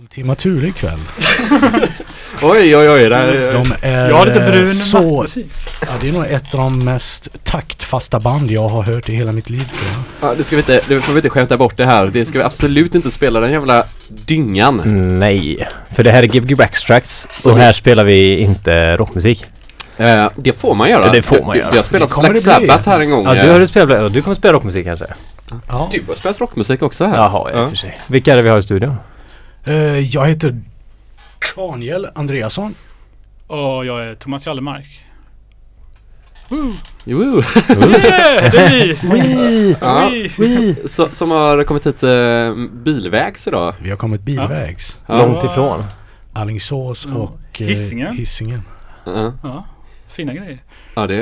Ultima Thule ikväll. Oj, oj, oj. Det här, De är Jag har lite brun eh, så... Ja, det är nog ett av de mest taktfasta band jag har hört i hela mitt liv tror jag. ja, det ska vi inte, det får vi inte skämta bort det här. Det ska vi absolut inte spela den jävla dyngan. Nej, för det här är Gbg Extracts Så- och här spelar vi inte rockmusik. Eh, det får man göra. Ja, det får man Du- göra. Vi har spelat Black. Sabbath här en gång. Ja, du eh. har spelat, du kommer spela rockmusik kanske? Ja. Du har spelat rockmusik också här. Jaha, ja, i och för sig. Vilka är det vi har i studion? Eh, jag heter Daniel Andreasson. Och jag är Thomas Jallemark. Woo! Jo. Yeah, det är vi! Ja. Vi! Så, som har kommit hit eh, bilvägs idag. Vi har kommit bilvägs. Ja. Långt ifrån. Alingsås Ja. och eh, Hisingen. Hisingen. Ja, Ja, fina grejer. ja det,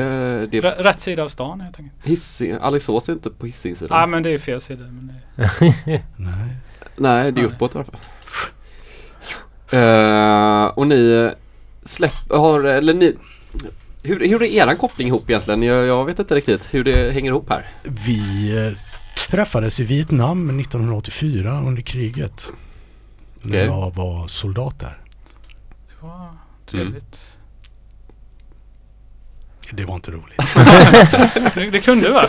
det R- rätt sida av stan helt enkelt. Alingsås är inte på Hisingssidan. Ja, men det är fel sida. Men det... Nej. Nej, det är Nej. uppåt i alla fall. Eh, och ni eh, släpp, har, eller ni hur, hur är eran koppling ihop egentligen? Jag, jag vet inte riktigt hur det hänger ihop här. Vi eh, träffades i Vietnam 1984 under kriget. När Okej. jag var soldat där. det var trevligt. Det var inte roligt. Det, det kunde vara.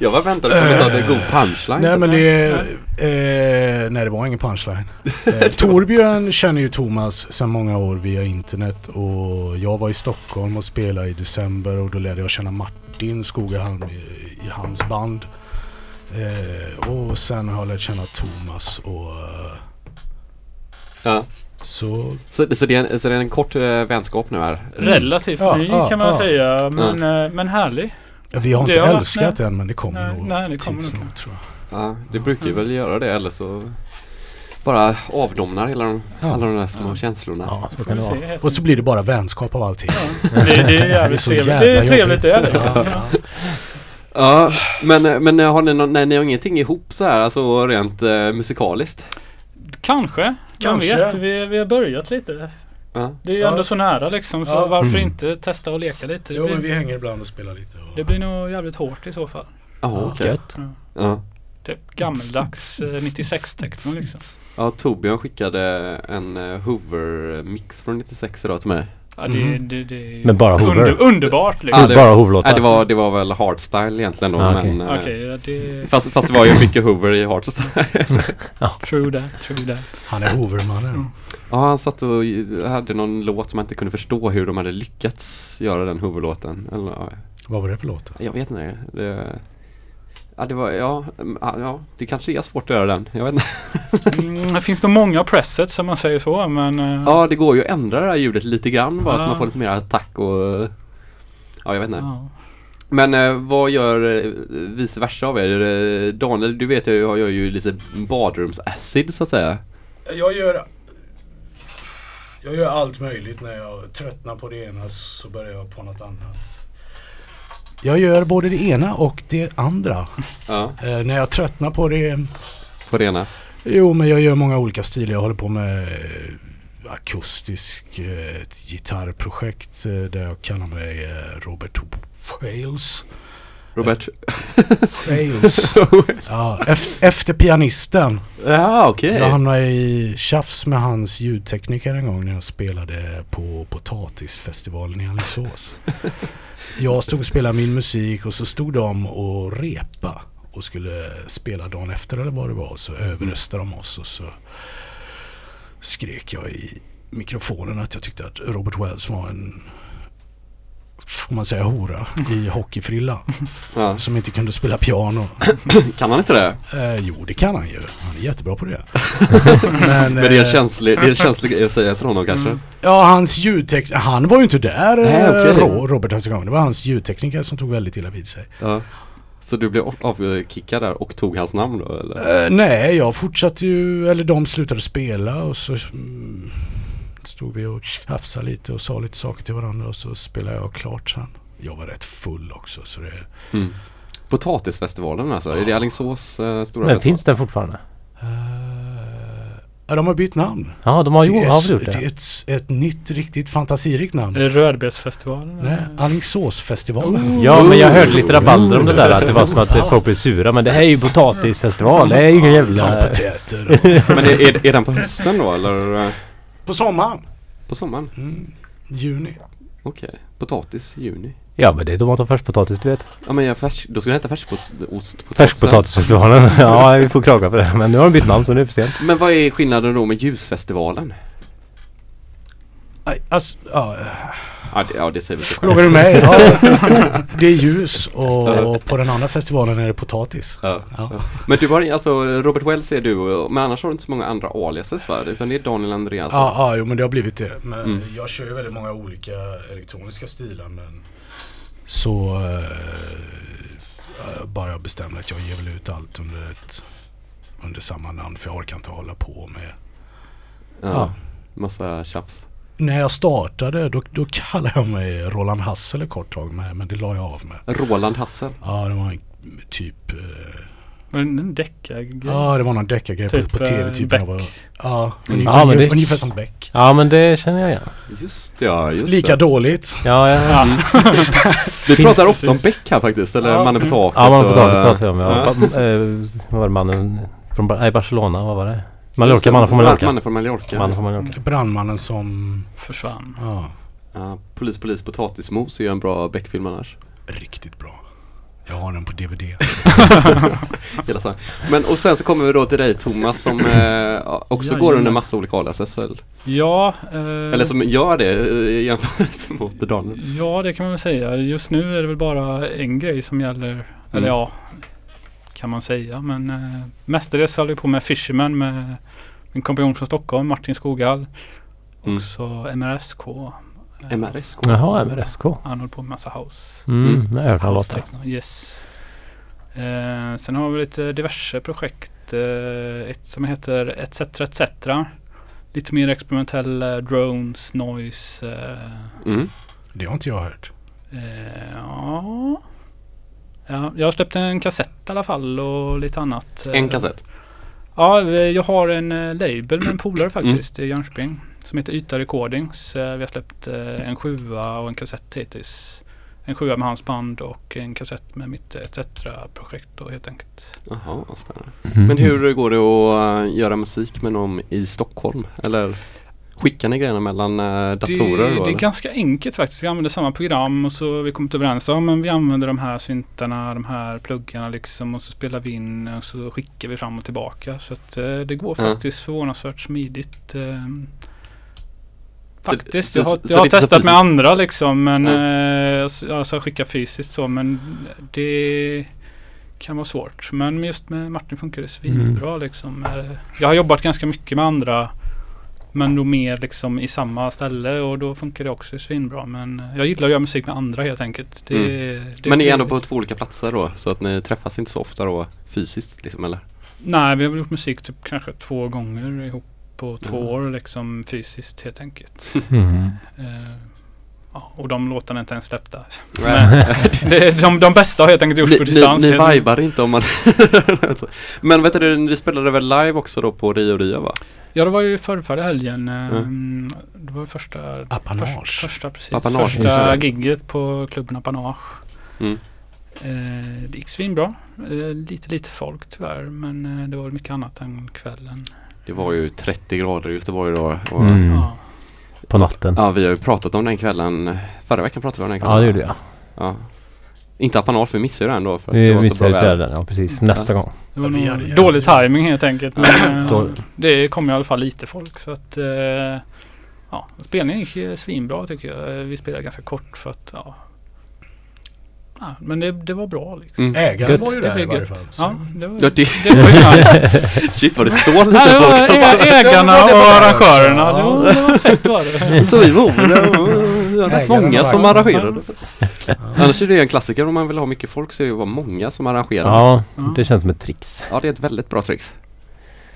Jag bara väntade på att du hade en god punchline. nej men det... Eh, nej det var ingen punchline. Eh, Torbjörn känner ju Thomas sedan många år via internet och jag var i Stockholm och spelade i december och då lärde jag känna Martin Skogaholm i, i hans band. Eh, och sen har jag lärt känna Thomas och eh, Ja. Så Så, så, det är en, så det är en kort eh, vänskap nu här? Relativt Ja, ny ja, kan man ja. säga. Men, eh, men härlig. vi har Det inte har- älskat än men det kommer Nej, nog nej, det kommer tids nog. tror jag. Ja, det brukar ju väl göra det eller så bara avdomnar hela de, Ja. alla de där små Ja. känslorna. Ja, så kan det vara. Och så blir det bara vänskap av allting. Ja, det, det är Det är jävligt så trevligt. Det är trevligt det är det. Ja, Ja. ja. Ja, men, men har ni, någon, nej, ni har ingenting ihop så här, alltså rent eh, musikaliskt? Kanske. Vem Kanske. vet. Vi, vi har börjat lite. Ja. Det är ju Ja. ändå så nära liksom. Så Ja. varför Mm. inte testa och leka lite? Det Jo men blir, vi hänger ibland och spelar lite. Och... det blir nog jävligt hårt i så fall. Jaha, Ja. okej. Gött. Ja. Typ gammeldags eh, 96-techno liksom. ja, Torbjörn skickade en uh, Hoover-mix från 96 idag till mig. Ja, det, Mhm. det, det är Men bara Hoover? under, underbart liksom. Ja, det- Bara Hoover-låtar? Nej, det var, det var väl hardstyle egentligen då, Ah, okej. men... eh, Okej, ja, det... Fast, fast det var ju mycket Hoover i hardstyle. True that, true that. Han är Hoovermannen. Mm. ja, han satt och hade någon låt som man inte kunde förstå hur de hade lyckats göra den Hoover-låten. Eller, ja, Vad var det för låt? jag vet inte. Det, ja, det var, ja, mm, ja, ja, det kanske är svårt att göra den. Jag vet inte. Mm, det finns nog många presets som man säger så men... eh, Ja, det går ju att ändra det här ljudet lite grann bara så Ja. man får lite mer attack och... Ja, jag vet inte. ja. Men eh, vad gör eh, vice versa av er? Daniel, du vet jag jag gör ju lite badrumsacid så att säga. Jag gör... Jag gör allt möjligt när jag tröttnar på det ena så börjar jag på något annat. Jag gör både det ena och det andra. Ja, Eh, när jag tröttnar på det... på det ena. Jo men jag gör många olika stilar. Jag håller på med eh, akustisk eh, gitarrprojekt eh, där jag kallar mig eh, Robert Wales. Robert? Wales. ja, efter, pianisten. ja, okej. Jag hamnade i tjafs med hans ljudtekniker en gång när jag spelade på Potatisfestivalen i Alingsås. Jag stod och spelade min musik och så stod de och repa och skulle spela dagen efter eller vad det var. Så överröstade de oss och så skrek jag i mikrofonen att jag tyckte att Robert Wells var en får man säga hora i hockeyfrilla Ja. som inte kunde spela piano. Kan han inte det? Eh, jo, det kan han ju. Han är jättebra på det. Men, Men det är eh, känslig, det är känslig att säga till honom kanske. Ja, hans ljudtekniker. Han var ju inte där, Nej, eh. Ro- Robert hans gång. Det var hans ljudtekniker som tog väldigt illa vid sig. Ja. Så du blev avkickad där och tog hans namn då eller? Eh, nej, jag fortsatte ju, eller de slutade spela och så mm, stod vi och tjafsade lite och sa lite saker till varandra och så spelade jag klart sen. Jag var rätt full också så det... Mm. Potatisfestivalen alltså, är det Alingsås eh, stora Men finns den fortfarande? eh, Ja, de har bytt namn. Ja, de har, jo, det, är, har gjort det är det. ett, ett nytt riktigt fantasirikt namn. Är det Rödbetsfestivalen? Nej? Alingsåsfestivalen. Ja, men jag hörde lite rabalder om det där att det var som att folk blev sura. Men det här är ju potatisfestival. Det är ju ingen Som jävla... potäter. Men är, är, är den på hösten då eller På sommaren. på sommaren? Mm. Juni. Okej, potatis i juni. Ja, men det är tomat och färskpotatis, du vet. Ja men jag färsk, då ska den heta färskost Färskpotatisfestivalen. Ja, vi får klaga på det. Men nu har de bytt namn så nu är det för sent. Men vad är skillnaden då med ljusfestivalen? Alltså, ja, Ja det, ja, det säger vi så frågar du mig? Ja, det är ljus och på den andra festivalen är det potatis. Ja. Ja. Men du har alltså Robert Wells är du men annars har du inte så många andra aliases va? Utan det är Daniel Andreasson. Ja, ja, jo men det har blivit det. Men Mm. Jag kör ju väldigt många olika elektroniska stilar men så eh, bara jag bestämde att jag ger väl ut allt under ett under samma namn för jag orkar inte hålla på med. Ja. Ja. Massa tjafs. När jag startade då, då kallade jag mig Roland Hassel ett kort tag med men det la jag av med. Roland Hassel. Ja det var en, typ eh, Men en deckargrej? Ja det var någon deckargrej Typ, på, på tv eh, typ Beck. var, Ja, Mm. ungefär, Ja, men det- ungefär som Beck. Ja, men det känner jag igen. Just det, ja, just Lika det. dåligt. Ja, ja. Ja. Vi pratar det ofta om. Beck här faktiskt. Eller Ja. Mannen på taket. Ja, man får ta och, det pratar vi om. Ja. eh, vad var det mannen från Barcelona? Vad var det? Mallorca, mannen från Mallorca. Mannen från Mallorca. Mannen från Mallorca. Brandmannen som, Försvann. ja, Ja, polis, polis, potatismos är ju en bra Beck-film annars. riktigt bra. Jag har den på DVD. Men och sen så kommer vi då till dig Thomas som eh, också går Jajamän. under massa olika aliases väl? Ja, eh, Eller som gör det eh, i jämförelse mot Daniel. ja, det kan man väl säga. Just nu är det väl bara en grej som gäller. Eller Mm. ja, kan man säga. Men eh, mestadels håller vi på med Fisherman med min kompanjon från Stockholm, Martin Skoghall. Mm. Också MRSK. eh, MRSK. Jaha, MRSK. Han håller på med massa house. Mm, Mm. House-techno, Yes. Eh, sen har vi lite diverse projekt. Eh, ett som heter ETC ETC. Lite mer experimentella drones, noise. Eh, Mm. Det har inte jag hört. eh, ja. Ja. Jag har släppt en kassett i alla fall och lite annat. En kassett. Ja, eh, jag har en eh, label med en polare faktiskt i Jönköping. Som heter Yta Recordings. Eh, vi har släppt en sjua och en kassett hittills. En sjua med hans band och en kassett med mitt ETC-projekt då helt enkelt. Jaha, vad spännande. Mm. Men hur går det att göra musik med någon i Stockholm? Eller skickar ni grejerna mellan uh, datorer det, då? det är ganska enkelt faktiskt. Vi använder samma program och så har vi kommit överens om men vi använder de här syntarna, de här pluggarna liksom och så spelar vi in och så skickar vi fram och tillbaka. Så att eh, det går Ja. faktiskt förvånansvärt smidigt. Eh, faktiskt. så- jag har, så jag har testat med andra liksom men Ja. eh, alltså skicka fysiskt så men det kan vara svårt. Men just med Martin funkar det svinbra liksom. Eh, Jag har jobbat ganska mycket med andra men då mer liksom i samma ställe och då funkar det också svinbra. Men jag gillar att göra musik med andra helt enkelt. Det, det Men ni är ändå på två olika platser då? Så att ni träffas inte så ofta då fysiskt liksom eller? Nej, vi har väl gjort musik typ kanske två gånger ihop på två Ja. år liksom fysiskt helt enkelt. Mm. Eh, ja, och de låtarna är inte ens släppta. Det är de, de bästa har helt enkelt gjorts på distans. ni, ni vibar inte om man... Men vet du, ni spelade väl live också då på Rio Rio va? Ja, det var ju förra, förra helgen. eh, Det var första, Apanage. första, första, precis, Apanage, första gigget på klubben Apanage. Mm. Eh, det gick svinbra. Eh, lite lite folk tyvärr men eh, det var mycket annat än kvällen. Det var ju 30 grader i Göteborg då. Och, Mm. Ja. På natten. Ja, vi har ju pratat om den kvällen. Förra veckan pratade vi om den kvällen. Ja, det gjorde jag. Ja. Inte Apanage, för vi missade ju den då. För Vi missade bra tyvärr den. Ja, precis. Nästa gång. Det var Ja, nog dålig timing helt enkelt. Men, eh, det kom i alla fall lite folk så att eh, ja, spelningen gick svinbra tycker jag. Vi spelade ganska kort för att ja, ja men det, det var bra liksom. Mm. Ägaren var ju Det där i varje fall. så- Ja, det var, Ja, det, det var ju nice. shit var det så lite Nej, det var folk? alltså? ägarna det och det. arrangörerna. Det Ja. var, det var fett var det. Så vi var det var rätt många som arrangerade. Annars är det en klassiker om man vill ha mycket folk så är det ju bara många som arrangerar. Ja, Ja. det känns som ett trix. Ja, det är ett väldigt bra trix.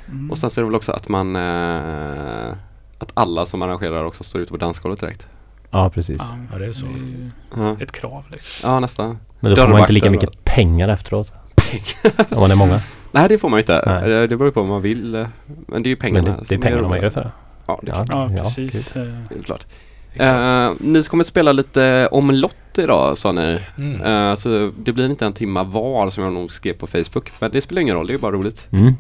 Mm. Och sen så är det väl också att man eh, att alla som arrangerar också står ute på dansgolvet direkt. Ja, precis. Ja, Ja, det är så. Ja, ett krav liksom. ja nästan. Men då får man inte lika Dörrvakter mycket pengar efteråt. Om man är många. Nej det får man ju inte. Nej. Det, det beror ju på vad man vill. eh, Men det är ju Men pengarna. det, det är som pengarna man gör det för. Ja, det är Ja, Ja, precis. kul. Eh, det är klart. Eh, ni kommer spela lite omlott idag sa ni. Mm. Eh, så det blir inte en timma var som jag nog skrev på Facebook. Men det spelar ingen roll, det är bara roligt. Mm.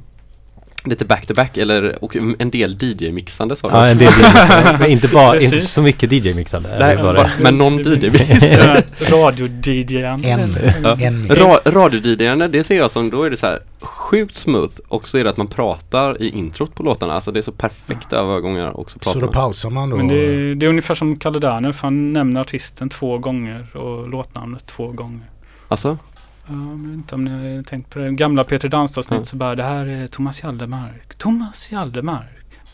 Lite back-to-back eller och en del DJ-mixande sa Ja, du. en del DJ, men inte bara, inte Precis. så mycket DJ-mixande. Nej, Det bara- bara- men någon DJ. Radio-DJan. En, en Ra- Radio-DJarna, det ser jag som, då är det så här sjukt smooth och så är det att man pratar i introt på låtarna. Alltså det är så perfekta övergångar och så pratar Så då pausar man då. Men det, är- det är ungefär som Kalle Daniel för han nämner artisten två gånger och låtnamnet två gånger. Alltså? Ja, jag vet inte om ni har tänkt på det. Gamla Peter Dans-avsnitt Ja. så bara det här är Thomas Jaldemark. Thomas Jaldemark.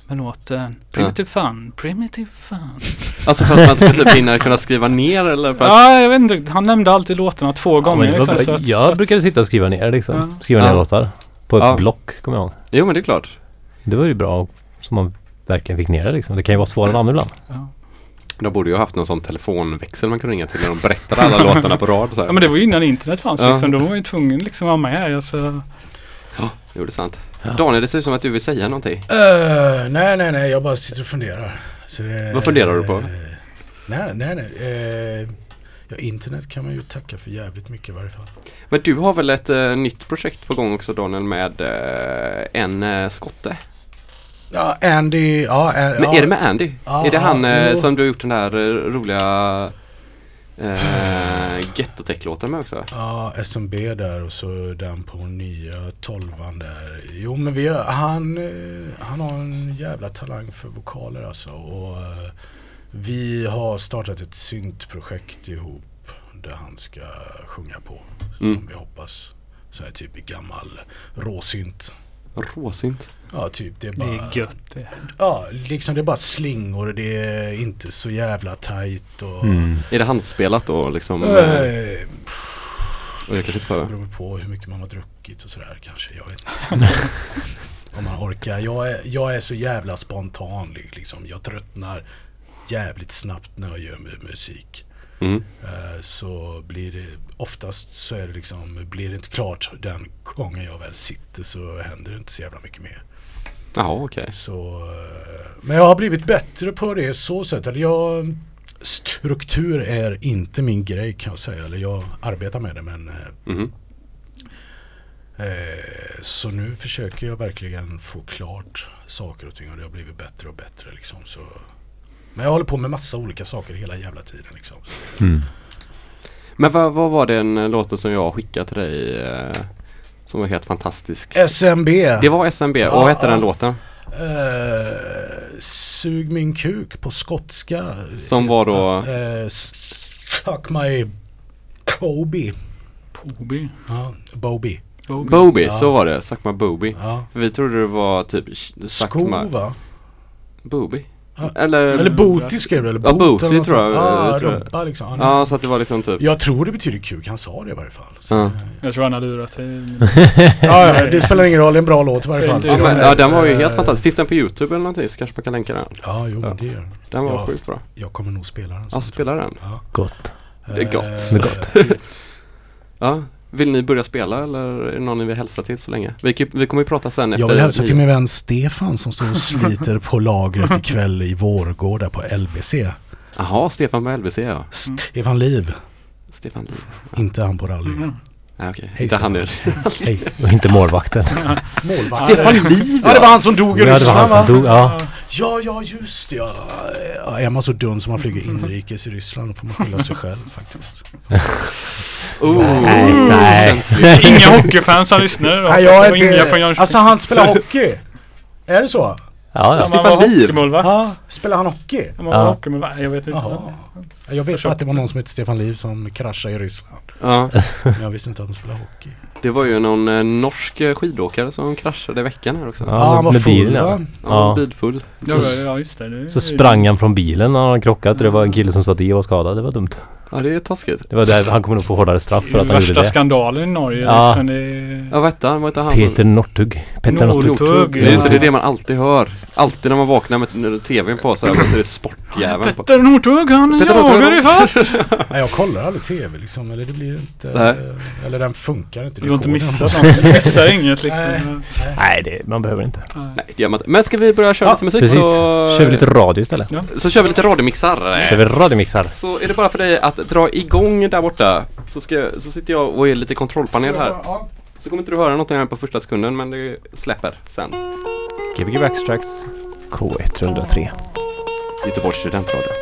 Med låten Primitive Fun. Primitive Fun. Alltså för att man ska typ hinna kunna skriva ner eller för att... Ja, jag vet inte. Han nämnde alltid låtarna två Ja, gånger. var liksom, så att- jag så brukade sitta och skriva ner liksom. Ja. Skriva ner Ja. låtar. På ett Ja. block, kommer jag ihåg. Jo men det är klart. Det var ju bra så man verkligen fick ner det liksom. Det kan ju vara svårare än andra ibland. Ja. De borde ju ha haft någon sån telefonväxel man kunde ringa till när de berättade alla låtarna på rad. Så här. ja, men det var ju innan internet fanns Ja. liksom. Då var man ju tvungen liksom att vara med. Alltså, Jo, det är sant. Ja. Daniel, det ser ut som att du vill säga någonting. Eh, nej, nej, nej. Jag bara sitter och funderar. Så det, Vad funderar du på? eh, nej, nej, nej. Eh, ja, internet kan man ju tacka för jävligt mycket i varje fall. Men du har väl ett eh, nytt projekt på gång också Daniel med eh, en eh, skotte? Ja, Andy. Ja, An- Men ja, är det med Andy? Ja, är det han ja, eh, jo. som du har gjort den där eh, roliga eh, Gettotech-låten med också? Ja, SMB där och så den på nya tolvan där. Jo men vi han, eh, han har en jävla talang för vokaler alltså. Och vi har startat ett syntprojekt ihop där han ska sjunga på. Mm. Som vi hoppas. Så här typ i gammal råsynt. Råsynt. Ja typ det är det bara... är gött det. Ja liksom det är bara slingor och det är inte så jävla tajt och... Mm. Är det handspelat då liksom? Eh, och jag kanske inte Det beror på hur mycket man har druckit och sådär kanske. Jag vet inte. Om man orkar. Jag är, jag är så jävla spontan liksom. Jag tröttnar jävligt snabbt när jag gör mu- musik. Mm. Eh, Så blir det oftast så är det liksom, blir det inte klart den gången jag väl sitter så händer det inte så jävla mycket mer. Jaha okej. Så, eh, men jag har blivit bättre på det så sätt. Eller jag, struktur är inte min grej kan jag säga. Eller jag arbetar med det men Mhm. Eh, så nu försöker jag verkligen få klart saker och ting och det har blivit bättre och bättre liksom. Så. Men jag håller på med massa olika saker hela jävla tiden liksom. Mm. Men vad, vad var den eh, låten som jag skickade till dig som var helt fantastisk? SMB. Det var SMB. Ja, och vad hette ja. den låten? Eh, sug min kuk på skotska. Som var då? Eh, suck my Kobe. Poby. Ja, Bobby. Boby. Bobby, Ja. så var det. Suck my booby. Ja. För vi trodde det var typ Sko my va? booby. Ja. Eller, Eller booty skrev du eller? Ja, boot booty eller tror jag. Ja, jag tror jag. rumpa liksom. Ja, Ja, så att det var liksom typ Jag tror det betyder kuk, han sa det i varje fall. Så, Ja. eh, Jag tror han har lurat dig. Ja, ja, det spelar ingen roll. Det är en bra låt i varje fall. Ja, Så, men, ja den var ju eh, helt fantastisk. Finns den på Youtube eller någonting så kanske man kan länka den. Ja, jo Ja. det gör den. Den var Ja. sjukt bra. Jag kommer nog spela den. Ja, spela den. Ja. Gott. Det är gott. Eh, Det är gott. Ja. Vill ni börja spela eller är det någon ni vill hälsa till så länge? Vi, vi kommer ju prata sen efter Jag vill hälsa till min vän Stefan som står och sliter på lagret ikväll i Vårgårda på LBC. Jaha, Stefan med LBC ja. Stefan Liv, Stefan Liv. inte han på rally. Mm. Nej okej, Hej, inte han är Hej. Och inte målvakten. Målvakt. Stefan Liv Ja, det var han som dog i Ja, det var Ryssland va? dog. Ja. Ja, ja just det, ja. ja. Är man så dum som man flyger inrikes i Ryssland då får man skylla sig själv faktiskt. Oh, Nej, nej. Inga hockeyfans som lyssnar idag. Nej, jag är Och inga från inte... Jönköping. Alltså han spelar hockey. Är det så? Ja, ja. Stefan Liv. Ja, spelar han hockey? Man var Ja. hockeymålvakt. Jag vet inte. Jaha. Jag vet att det var någon som hette Stefan Liv som kraschade i Ryssland. Ja, Men jag visste inte att han spelade hockey. Det var ju någon eh, norsk eh, skidåkare som kraschade i veckan här också. Ja, Ja, han var med full bilen, ja. va? Ja, Ja. bilfull. Ja, ja just det. det Så sprang han från bilen när han krockat och det var en kille som satt i och var skadad. Det var dumt. Ja, det är taskigt. Det var där, han kommer nog få hårdare straff för att han gjorde Värsta det. skandalen i Norge. Ja. Liksom, det är... Ja, vad hette han? Vad hette han Peter Northug. Peter Northug. Northug, Det det är det man alltid hör. Alltid när man vaknar med tvn på så, här, så är det sportjäveln på. Petter Northug han Petter jagar i fart! Nej, jag kollar aldrig tv liksom. Eller det blir inte... Nej. Eller den funkar inte. Du har inte missat något. Du missar inget liksom. Nej. Nej, det, man behöver inte. Nej. Det gör man inte. Men ska vi börja köra Ja, lite musik Precis. så... Kör vi lite radio istället. Så kör vi lite radiomixar. Kör vi radiomixar. Så är det bara för dig att dra igång där borta så, ska, så sitter jag och är lite kontrollpanel här. Ja. Så kommer inte du höra någonting här på första sekunden men det släpper sen. Gbg Backstracks K103. Göteborgs studentradio.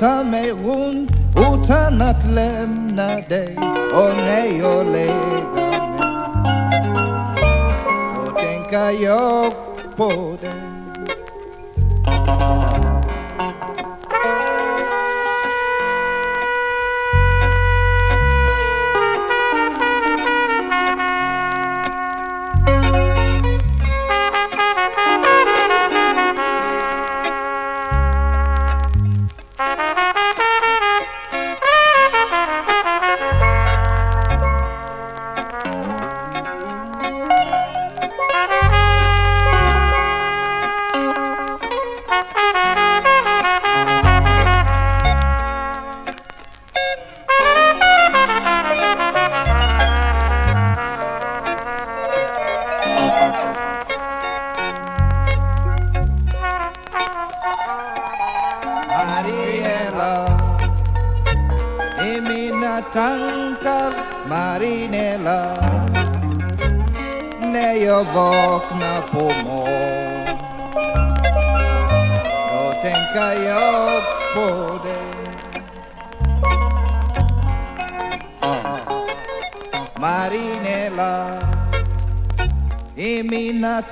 Jag flotar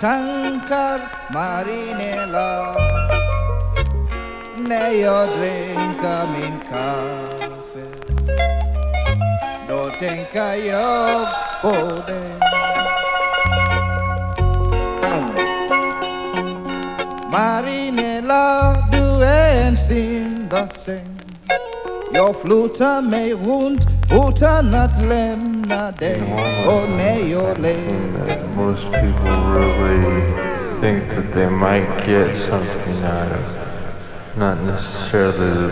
tankar Marinella. När jag dricker min kaffe Då tänker jag på dig Marinella, du är en simbassäng. Jag flutar mig runt utan att lämna Och när jag most people really think that they might get something out of. it. Not necessarily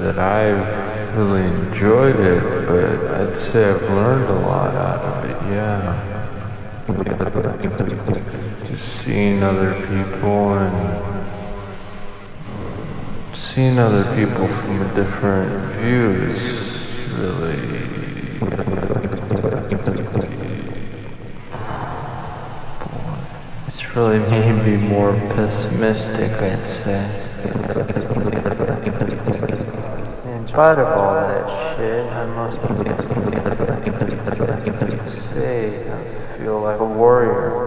that I've really enjoyed it, but I'd say I've learned a lot out of it, yeah. Just seeing other people and seeing other people from a different view is really really made me more pessimistic, I'd say. In spite of all that shit, I must say I feel like a warrior.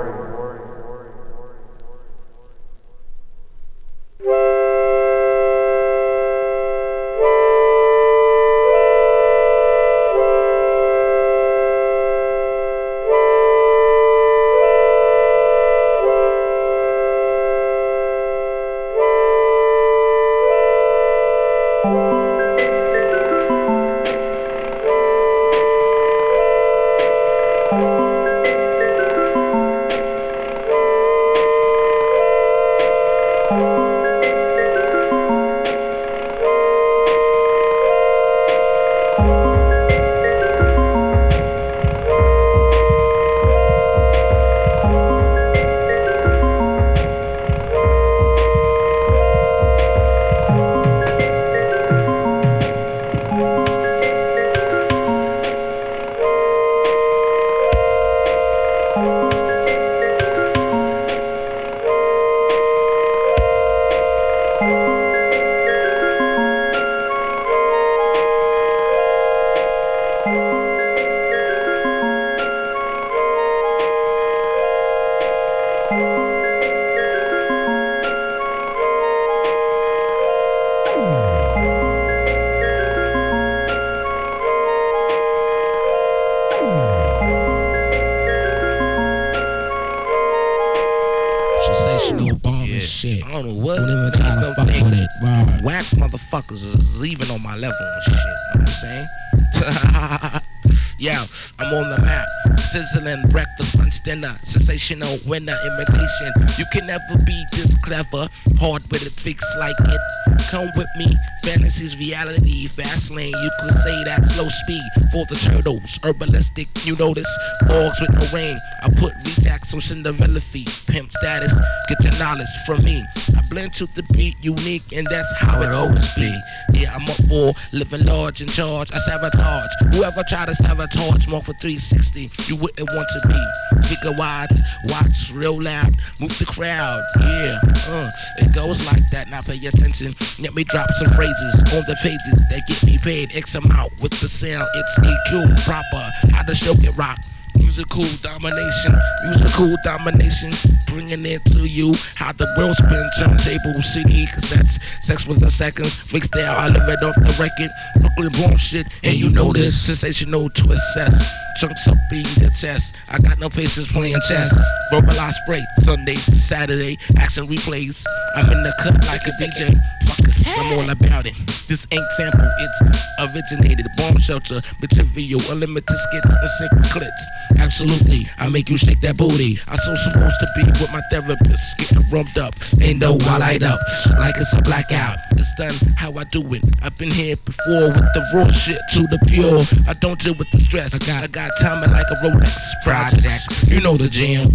Motherfuckers is leaving on my level and shit. Know what I'm saying? yeah, I'm on the map. Sizzling breakfast, lunch, dinner. Sensational winner imitation. You can never be this clever. Hard with it, fix like it. Come with me. Fantasy's reality. Fast lane, you could say that slow speed for the turtles. Herbalistic, you notice. Bogs with no rain. I put rejacks on Cinderella feet. Pimp status, get your knowledge from me. I blend to the beat, unique, and that's how it always be. I'm up for living large in charge. I sabotage. Whoever try to sabotage, more for 360. You wouldn't want to be. Speaker wide, watch real loud, move the crowd. Yeah, uh, it goes like that. Now pay attention. Let me drop some phrases on the pages that get me paid X amount with the sound. It's EQ proper. How the show get rocked. Musical domination, musical domination, bringing it to you. How the world spins, turntable CD, cassettes, sex with the seconds, freestyle, I live it off the record. Brooklyn born shit, and you know this, sensational to assess. Chunks up being the test. I got no patience playing chess. Verbal I spray, Sunday to Saturday, action replays. I'm in the cut like a DJ. Fuckers, I'm all about it. This ain't sample, it's originated. Bomb shelter, material, unlimited skits and secret clips. Absolutely, I make you shake that booty. I'm so supposed to be with my therapist, getting rumped up. Ain't no I light up like it's a blackout. It's done how I do it. I've been here before with the raw shit to the pure. I don't deal with the stress. I got, I got timing like a Rolex projects. You know the jam.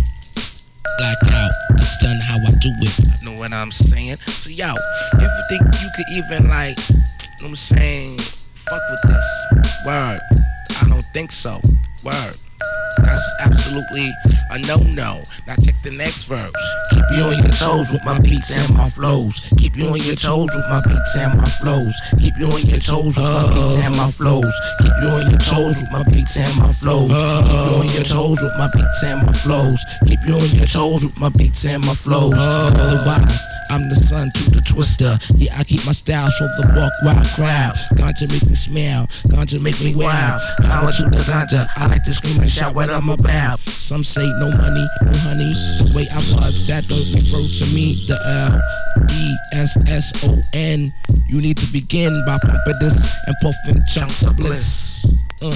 Blackout. It's done how I do it. Know what I'm saying? So yo, if you think you could even like, know what I'm saying, fuck with this. Word. I don't think so. Word. That's absolutely a no-no. Now check the next verse. Keep you on your toes with my beats and my flows. Keep you on your toes with my beats and my flows. Keep you on your toes with my beats and my flows. Keep you on your toes with my beats and my flows. Keep you on your toes with my beats and my flows. Keep you on your toes with my beats and my flows. Otherwise, I'm the son to the twister. Yeah, I keep my style so the walk wild crowd. Ganja make me smile. Ganja make me wow. Power to the ganja. I like to scream and shout what I'm about. Some say no money, no honey. The way I buzz, that don't refer to me. The L E S S O N. You need to begin by pumping this and puffing chunks of bliss. Uh,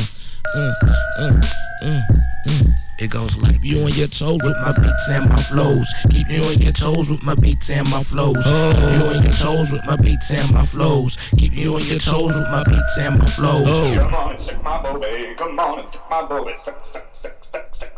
uh, uh, uh, uh. It goes like you on your toes with my beats and my flows. Keep you oh. on your toes with my beats and my flows. Keep you on your toes with my beats and my flows. Oh. Keep you on your toes with my beats and my flows. Come on and sick my booty. Come on and sick my booty. Sick, sick, sick, sick, sick.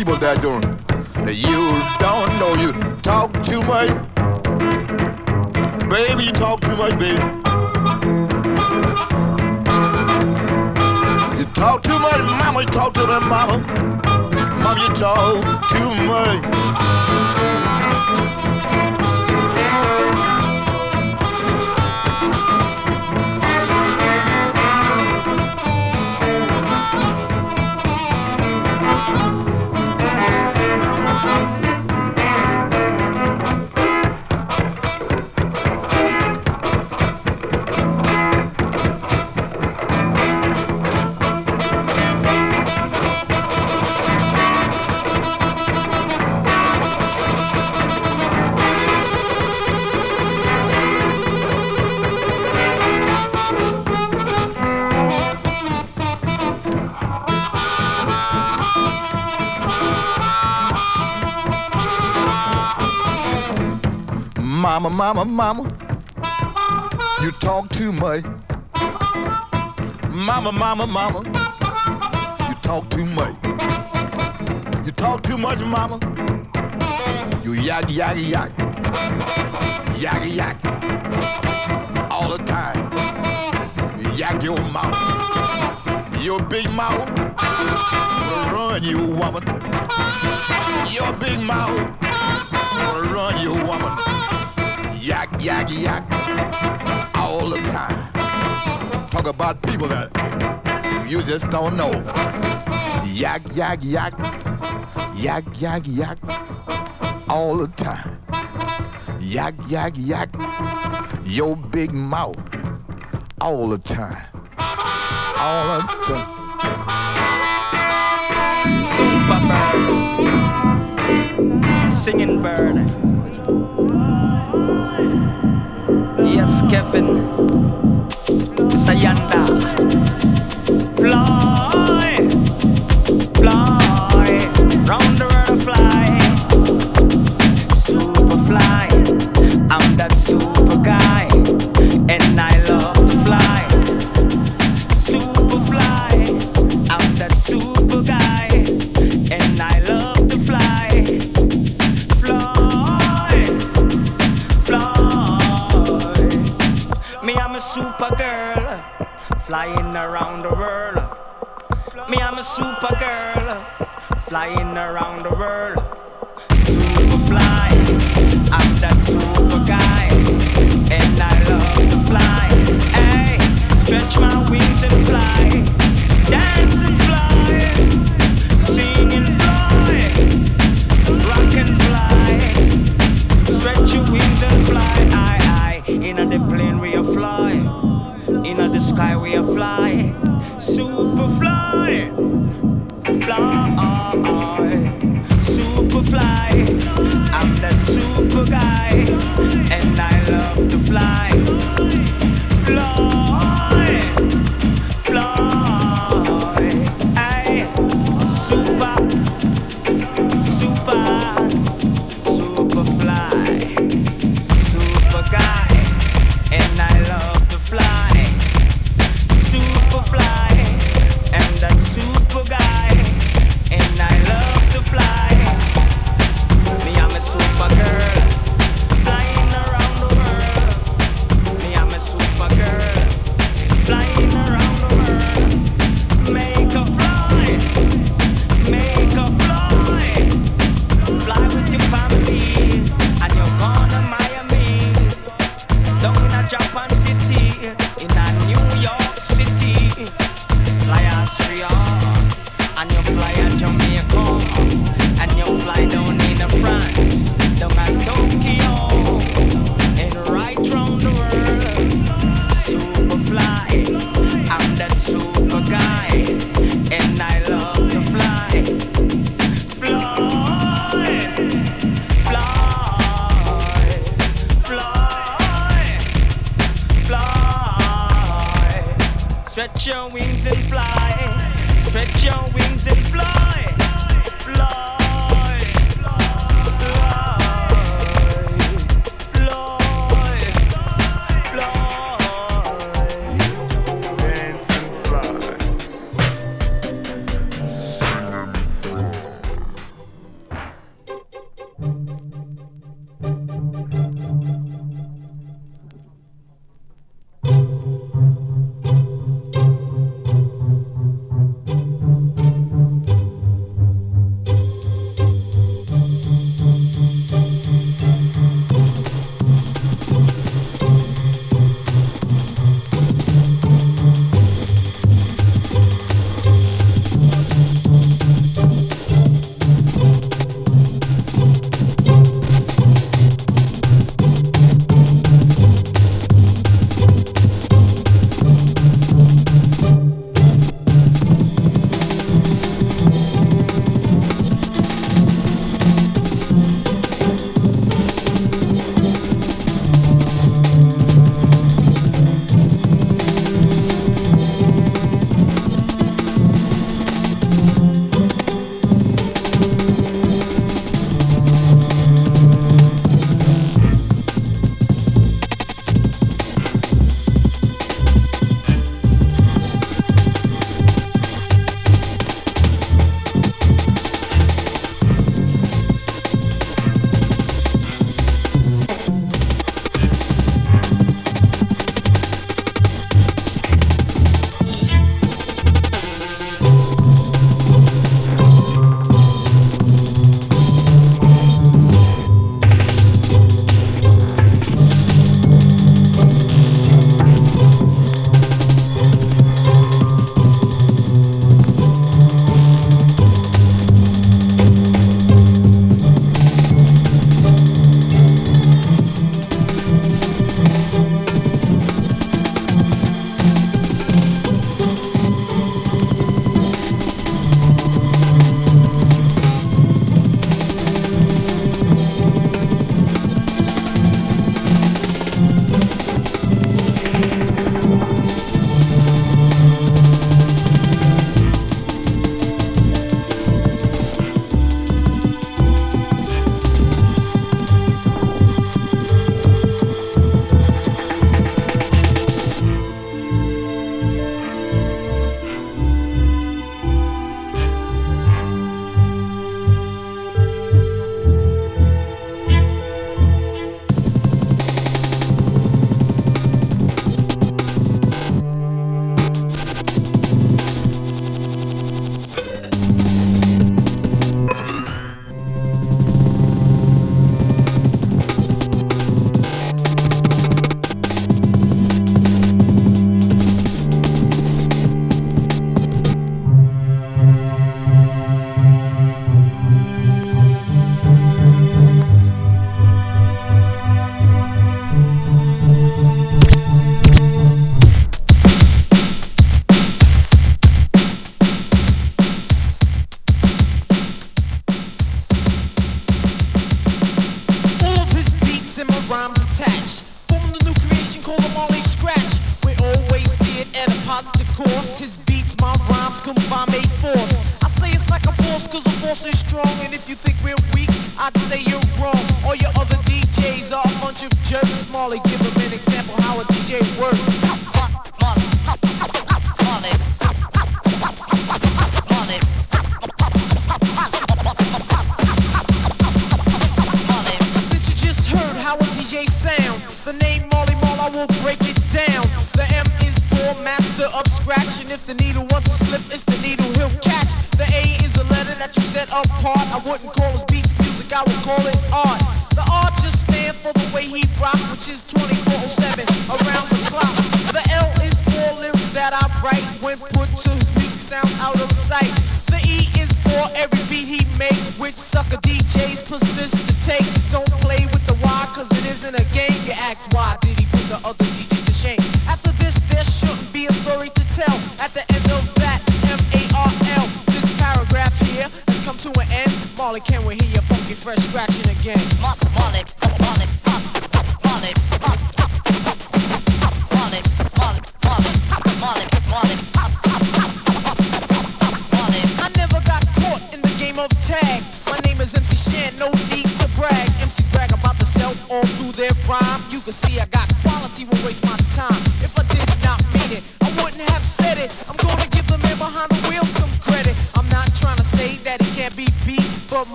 People that don't, that you don't know. You talk too much, baby. You talk too much, baby. You talk too much, mama. You talk to them, mama. Mom, you talk too much. Mama, mama, mama, you talk too much. Mama, mama, mama, you talk too much. You talk too much, mama. You yak, yak, yak. Yak, yak. All the time. You yak your mouth. Your big mouth. Run you, woman. Your big mouth. Gonna run you, woman yak, yak, yak, all the time. Talk about people that you just don't know. Yak, yak, yak, yak, yak, yak, all the time. Yak, yak, yak, your big mouth, all the time. All the time. Super bird, singing bird. Yes, Kevin, Sayanda, fly, fly,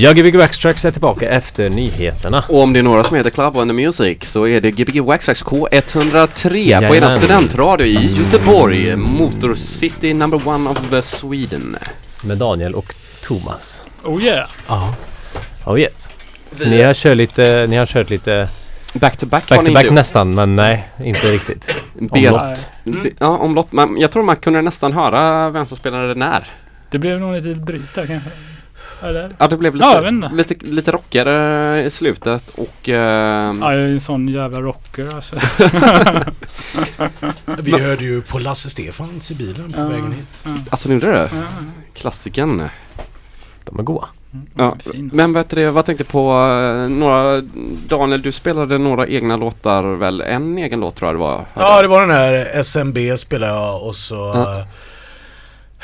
Ja, Gbg Waxtrax är tillbaka efter nyheterna. Och om det är några som heter Club on the Music så är det Gbg Waxtrax K103 på Jajamän. eran studentradio i Göteborg. Motor City number one of uh, Sweden. Med Daniel och Thomas. Oh yeah. Ja. Oh yes. Så ni har kört lite, ni har kört lite Back to back, back to back nästan men nej, inte riktigt. Omlott. B- Ja, omlott. Men jag tror man kunde nästan höra vem som spelade när. Det blev nog lite bryt där kanske. Eller? Ja, det blev Ja, jag lite, inte. lite, lite rockigare i slutet och... ehm, Ja, jag är en sån jävla rocker alltså. Vi hörde ju på Lasse Stefans i bilen på Ja, vägen hit. ja. Alltså, ni gjorde det? Ja. Klassikern. De är goa. Ja, fin. men vet du, vad tänkte på eh, några... Daniel, du spelade några egna låtar väl? En egen låt tror jag det var. Ja, det var den här SMB spelade jag och så Ja.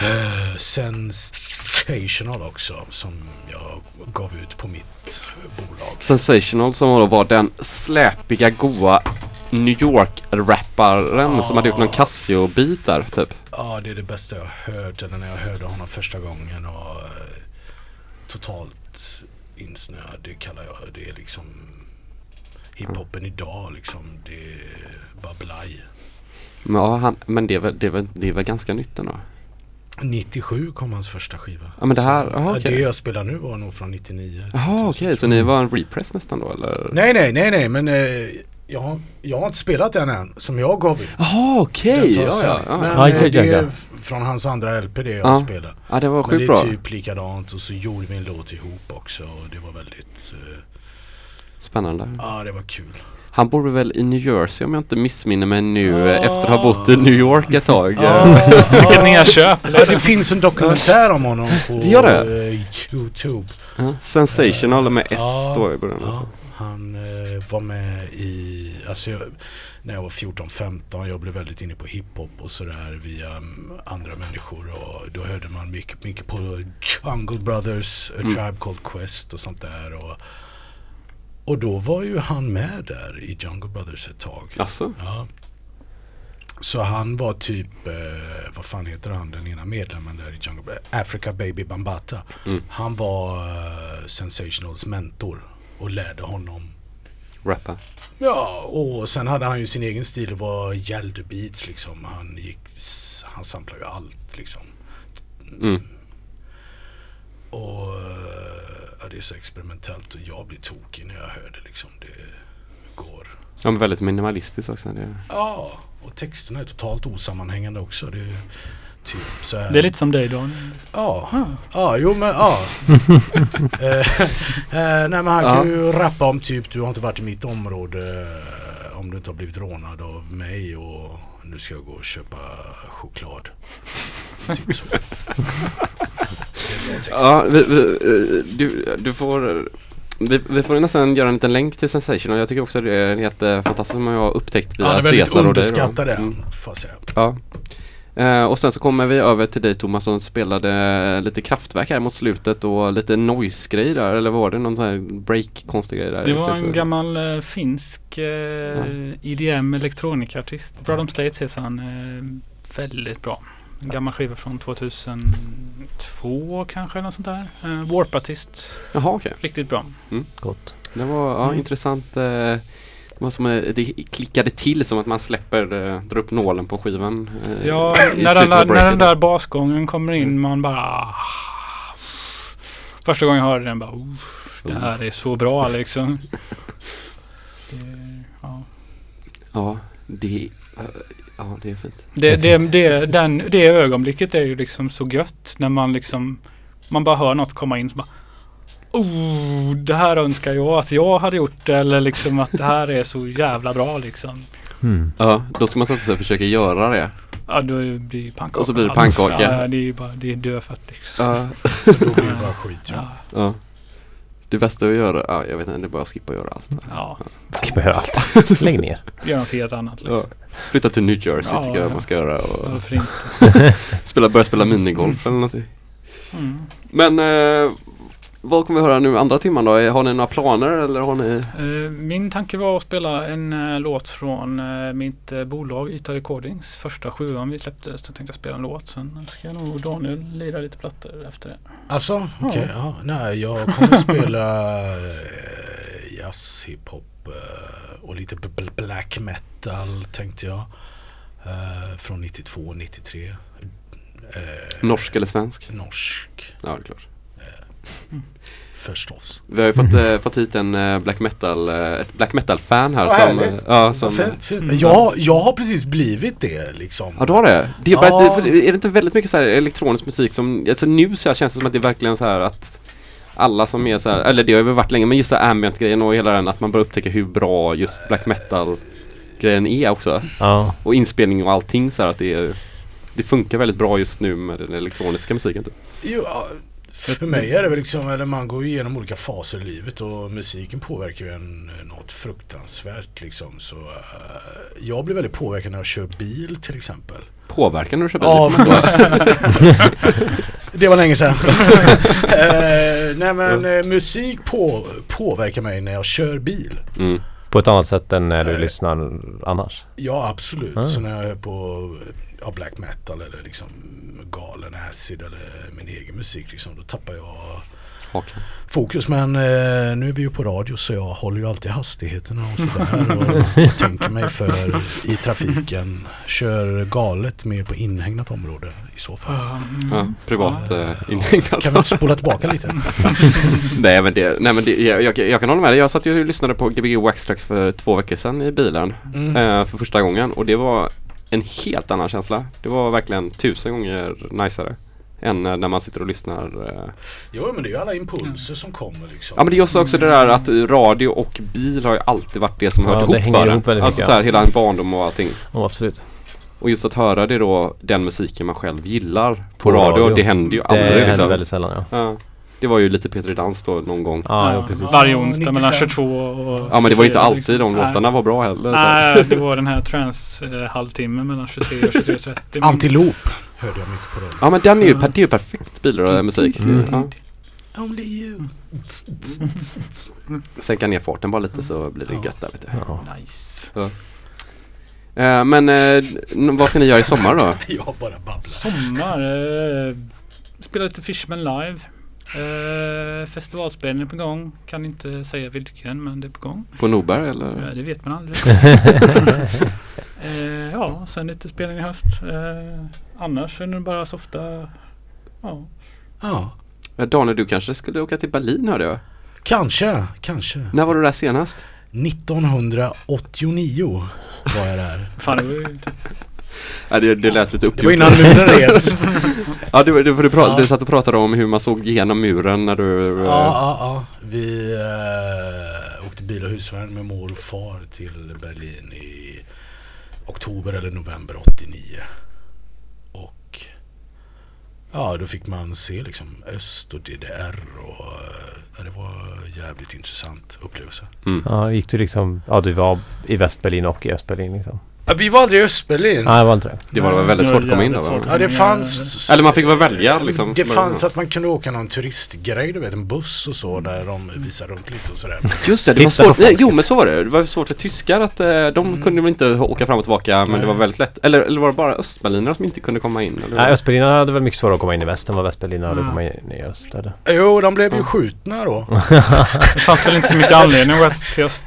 Eh, Sensational också som jag gav ut på mitt bolag. Sensational som då var den släpiga goa New York-rapparen som hade gjort någon Casio-bit där typ. Ja, det är det bästa jag hört. Eller när jag hörde honom första gången och eh, totalt insnöad. Det kallar jag det. är liksom hiphopen idag liksom. Det är bara blaj. Ja, han, men det, är väl, det, är väl, det är väl ganska nytt ändå? 97 kom hans första skiva. Ja, men det här- Så, aha, ja, okej. Det jag spelar nu var nog från 99. Jaha okej, så ni var en repress nästan då eller? Nej, nej, nej, nej, men eh, jag, har- jag har inte spelat den än som jag gav ut. Jaha okej, tar ja, ja, ja. Men Ja, eh, det är f- från hans andra LP det jag Ja. spelade. Ja, det var Men sjukt det bra. är typ likadant och så gjorde vi en låt ihop också och det var väldigt eh, Spännande. Ja, det var kul. Han bor väl i New Jersey om jag inte missminner mig nu eh, efter att ha bott i New York ett tag. Vilket nerköp. Ja, det finns en dokumentär om honom på Det gör det? eh, Youtube. Ja, Sensational med S Ja, står i början. Ja, Alltså. han eh, var med i, alltså jag, när jag var 14-15, jag blev väldigt inne på hiphop och sådär via mm, andra människor och då hörde man mycket, mycket på Jungle Brothers, A Mm. Tribe Called Quest och sånt där. Och, och då var ju han med där i Jungle Brothers ett tag. Alltså? Ja. Så han var typ, eh, vad fan heter han, den ena medlemmen där i Jungle Africa Baby Bambata. Mm. Han var eh, Sensationals mentor och lärde honom. Rappa. Ja, och sen hade han ju sin egen stil, det var gällbeats liksom. Han gick, han samplade ju allt liksom. Mm. Och eh, ja, det är så experimentellt och jag blir tokig när jag hör det liksom. Det går. Ja, men väldigt minimalistiskt också. Det. Ja, och texterna är totalt osammanhängande också. Det är typ så här. Det är lite som dig Daniel. Ja, Ah. ja jo men ja. eh, eh, nej men han kan ju rappa om typ du har inte varit i mitt område eh, om du inte har blivit rånad av mig och nu ska jag gå och köpa choklad. Typ så. Ja, vi, vi, eh, du, du får... Vi, vi får nästan göra en liten länk till Sensational. Jag tycker också det är helt fantastiskt som jag har upptäckt via Ja, det är väldigt Cesar underskattade Mm. får jag säga. Ja. Eh, och sen så kommer vi över till dig Thomas som spelade lite kraftverk här mot slutet och lite noise-grej där. Eller var det någon sån här break-konstig grej där? Det var en gammal eh, finsk eh, IDM elektronikartist. Brad States heter han. Eh, väldigt bra. En gammal skiva från 2002 kanske eller något sånt där. Eh, Warp-artist. Jaha okej. Riktigt bra. Mm. Gott. Det var ja, Mm. intressant. Eh, det var som eh, det klickade till som att man släpper, drar upp nålen på skivan. Ja, när den, där, när den där basgången kommer in man bara... Första gången jag hörde den bara... "Uff, Det här är så bra liksom. Det, ja. Ja, det, ja, det är fint. Det, det, det, den, det ögonblicket är ju liksom så gött när man liksom Man bara hör något komma in så bara Oh, det här önskar jag att jag hade gjort eller liksom att det här är så jävla bra liksom. Mm. Ja, då ska man sätta sig och försöka göra det. Ja, då blir det pannkaka. Och så blir det pannkaka. Ja, det är ju bara, det är dödfött liksom. Ja. Då blir det bara skit ja. Ja. ja. Det bästa att göra, ja jag vet inte, det är bara att skippa göra allt. Ja, Skippa göra allt. Lägg ner. gör något helt annat Ja. liksom. Flytta till New Jersey Ja, tycker jag ja. man ska göra. Och Varför inte? spela, börja spela minigolf eller någonting. Mm. Men eh, vad kommer vi höra nu andra timman då? Har ni några planer eller har ni? Eh, Min tanke var att spela en eh, låt från eh, mitt eh, bolag Yta Recordings. Första sjuan vi släppte så tänkte jag spela en låt. Sen ska jag nog Daniel lira lite plattor efter det. Alltså, okej. Ja. Ja. Nej, jag kommer spela eh, jazz, hiphop eh, och lite black metal tänkte jag. Eh, från 92, 93. Eh, Norsk eller svensk? Norsk. Ja, det är klart. Förstås. Vi har ju fått, eh, fått hit en eh, black metal, eh, ett black metal-fan här Vad som, ja, som Fint, fint. Jag, jag har precis blivit det liksom. Ja du har det? det, är, Ja. bara- det är det inte väldigt mycket så här elektronisk musik som, alltså nu så här känns det som att det är verkligen så här att alla som är så här, eller det har ju varit länge, men just det här ambient grejen och hela den att man börjar upptäcka hur bra just black metal grejen är också. Ja. Och inspelning och allting så här att det är det funkar väldigt bra just nu med den elektroniska musiken typ. Jo, för mig är det väl liksom, eller man går ju igenom olika faser i livet och musiken påverkar ju en något fruktansvärt liksom. Så eh, jag blir väldigt påverkad när jag kör bil till exempel. Påverkar när du kör bil? Ja, då, det var länge sedan. eh, nej men eh, musik på, påverkar mig när jag kör bil. Mm. På ett annat sätt än när du Eh. lyssnar annars? Ja absolut. Ah. Så när jag hör på ja, black metal eller liksom galen acid eller min egen musik liksom, då tappar jag Haken. fokus. Men eh, nu är vi ju på radio så jag håller ju alltid hastigheterna och sådär och, och tänker mig för i trafiken. Kör galet mer på inhägnat område i så fall. Ja, privat uh, inhägnat. Kan vi spola tillbaka lite? nej men, det, nej, men det, jag, jag, kan hålla med dig. Jag satt ju och lyssnade på Gbg Wax Tracks för två veckor sedan i bilen. Mm. eh, för första gången och det var en helt annan känsla. Det var verkligen tusen gånger najsare. Än eh, när man sitter och lyssnar. eh. Jo men det är ju alla impulser som kommer liksom. Ja men det är också, också det där att radio och bil har ju alltid varit det som Ja, hört det ihop hänger för ihop en. väldigt Alltså så här, ja. hela en barndom och allting. Ja, absolut. Och just att höra det då, den musiken man själv gillar på, På radio, radio. det händer ju Det aldrig händer liksom. väldigt sällan, ja. Det var ju lite Peter Dans då någon gång. Ja, ja, precis. Varje onsdag 95. mellan 22 och Ja men det var inte 24, alltid de liksom. låtarna var bra heller. Nej, det var den här trans eh, halvtimmen mellan 23 och 23.30. men- Antilop hörde jag mycket på radio. Ja men den är ju, det är ju perfekt bilmusik. Mm. Ja. Only you. Sänka ner farten bara lite så blir det gött där vet du. Ja. Nice. Ja. Eh, men eh, vad ska ni göra i sommar då? Jag bara babblar. Sommar. Eh, spelar lite Fishman live. Eh, festivalspelning på gång. Kan inte säga vilken men det är på gång. På Norberg Ja, eller? det vet man aldrig. eh, ja, sen lite spelning i höst. Eh, annars är det bara softa. Ja. Ja. Ja, Daniel du kanske skulle åka till Berlin hörde jag. Kanske, kanske. När var du där senast? 1989 var jag där. Fan, det var ju inte... Ja, det, det lät lite uppgjort. Det var innan muren revs. ja, du, du, du, pra- Ja. du satt och pratade om hur man såg igenom muren när du... eh, Ja, ja, ja. Vi eh, åkte bil och husvagn med mor och far till Berlin i oktober eller november 89. Och ja, då fick man se liksom öst och DDR och eh, ja, det var jävligt intressant upplevelse. Mm. Ja, gick du liksom... Ja, du var i Västberlin och i Östberlin liksom? Vi var aldrig i Östberlin. Nej, det var inte det. Det var väl väldigt Det svårt att komma in då va? Ja, det fanns Eller man fick väl välja liksom. Det fanns att man kunde åka någon turistgrej, du vet en buss och så där de visar runt lite och sådär. Just det, det var svårt. Nej, jo men så var det. Det var svårt för tyskar att eh, de kunde väl inte åka fram och tillbaka men det var väldigt lätt. Eller, eller var det bara östberlinare som inte kunde komma in? Eller? Nej, Östberlinare hade väl mycket svårare att komma in i väst än vad västberlinare hade att Mm. komma in i öst. Eller? Jo, de blev ju skjutna då. Det fanns väl inte så mycket anledning att åka till öst.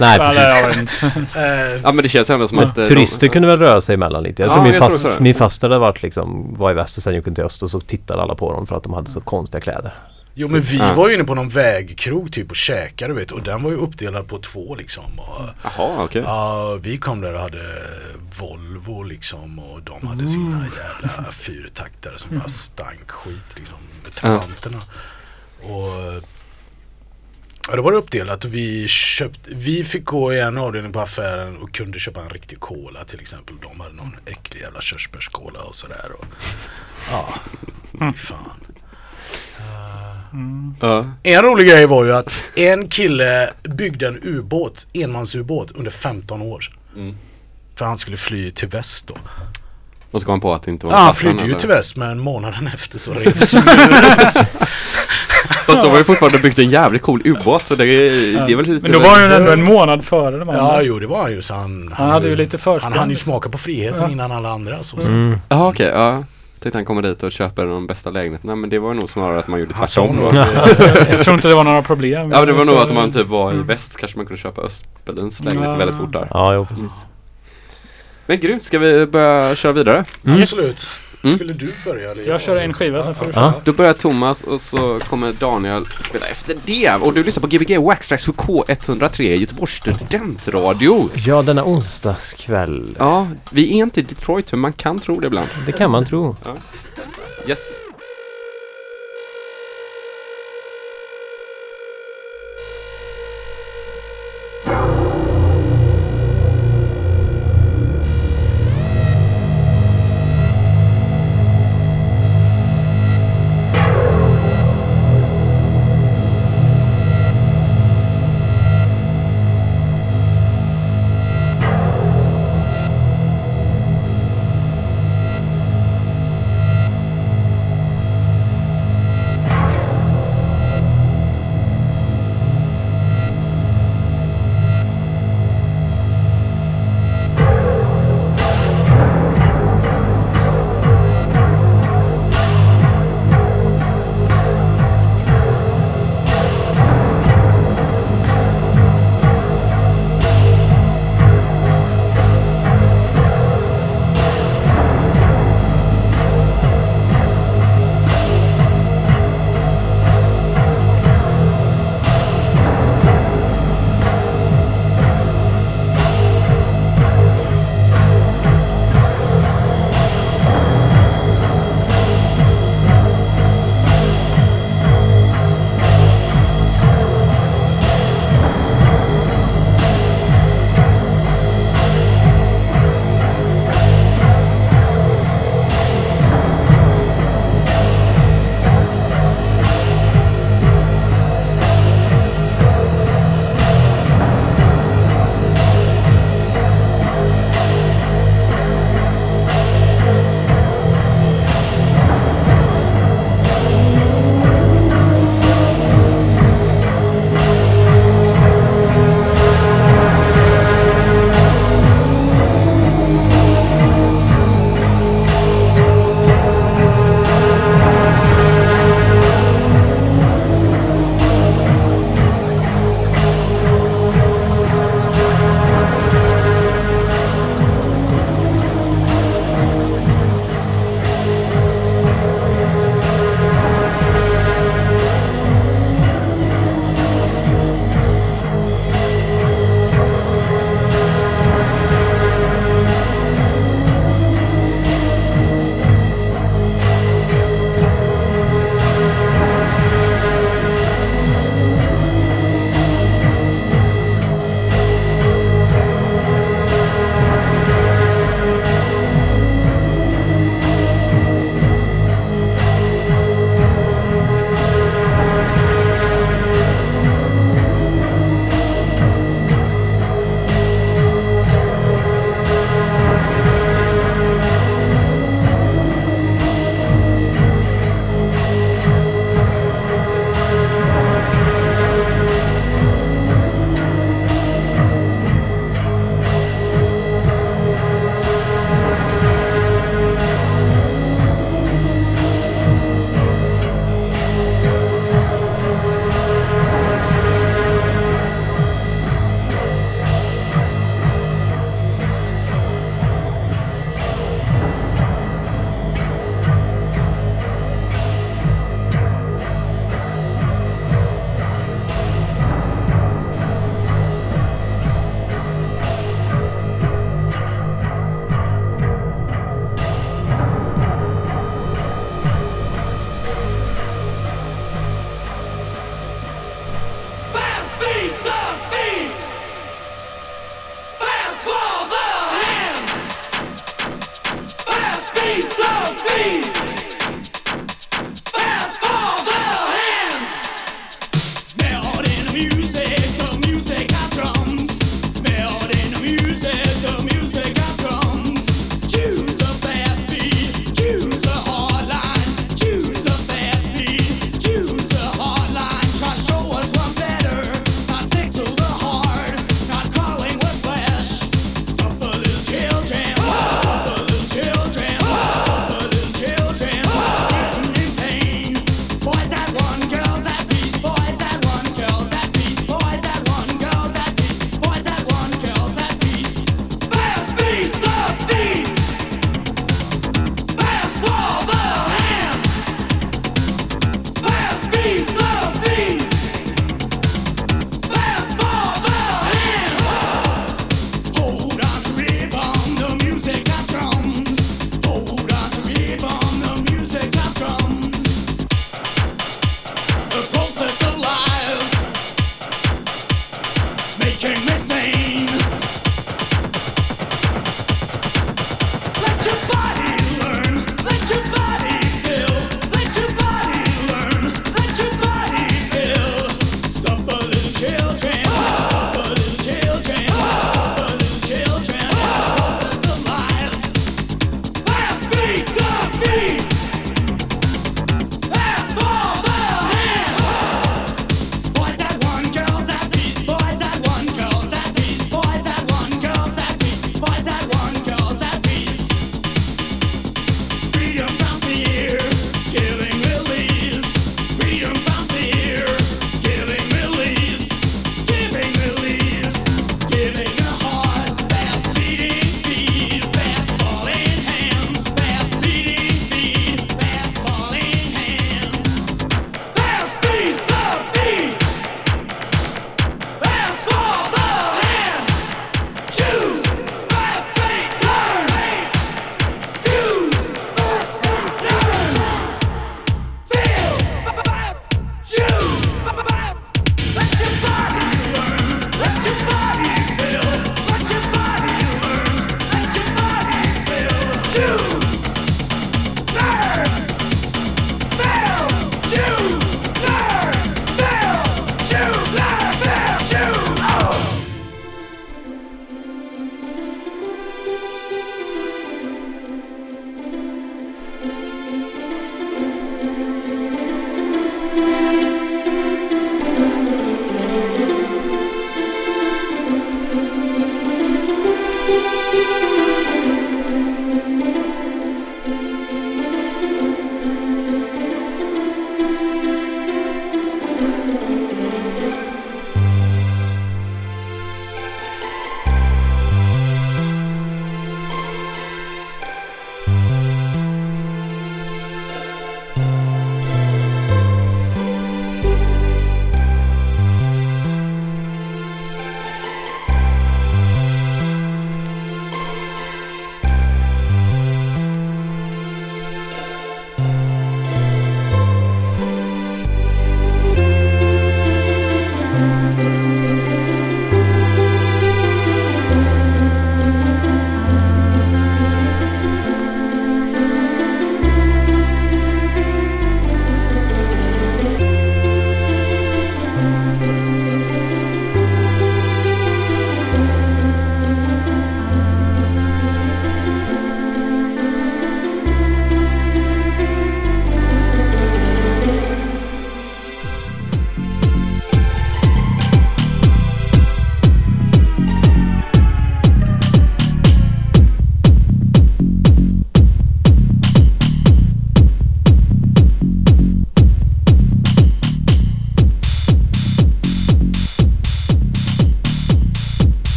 Nej, precis. Eh, Ja men det känns ändå som att... eh, turister de, kunde väl röra sig emellan lite. Jag Ja, tror min, fast, min faster hade varit liksom, var i väst och sen gick hon till öst och så tittade alla på dem för att de hade så konstiga kläder. Jo men vi Ja. var ju inne på någon vägkrog typ och käkade vet och den var ju uppdelad på två liksom. Och, Jaha, okej. ja, vi kom där och hade Volvo liksom och de hade sina jävla fyrtaktare som bara stank skit liksom. Med trabanterna. Och ja, det var det uppdelat vi köpte, vi fick gå i en avdelning på affären och kunde köpa en riktig cola till exempel. De hade någon äcklig jävla körsbärskola och sådär. Och, ja, fan. Ja. En rolig grej var ju att en kille byggde en ubåt, enmansubåt under 15 år. Mm. För han skulle fly till väst då. Och så kom han på att det inte var Ja, han flydde ju eller? till väst men månaden efter så revs Fast de har ju fortfarande byggt en jävligt cool ubåt så det är, det är väl lite... Men då var han ju ändå en månad före de andra. Ja, jo det var han ju så han... Han hade ju lite försprång. Han hann ju smaka på friheten Ja. innan alla andra. Så, så. Mm. Jaha okej, ja. Tänkte han kommer dit och köper de bästa lägenheterna men det var nog snarare att man gjorde tvärtom. då. att Jag tror inte det var några problem. Ja men det var nog att om man typ var i väst kanske man kunde köpa Östberlins lägenhet Ja. väldigt fort där. Ja, jo precis. Men grymt, ska vi börja köra vidare? Mm. Absolut. Mm. Skulle du börja? eller Jag kör en skiva, sen får du Ja. Då börjar Thomas och så kommer Daniel spela efter det. Och du lyssnar på Gbg Waxtrax för K103, Göteborgs studentradio. Ja, denna onsdagskväll. Ja, vi är inte i Detroit, men man kan tro det ibland. Det kan man tro. Ja. Yes.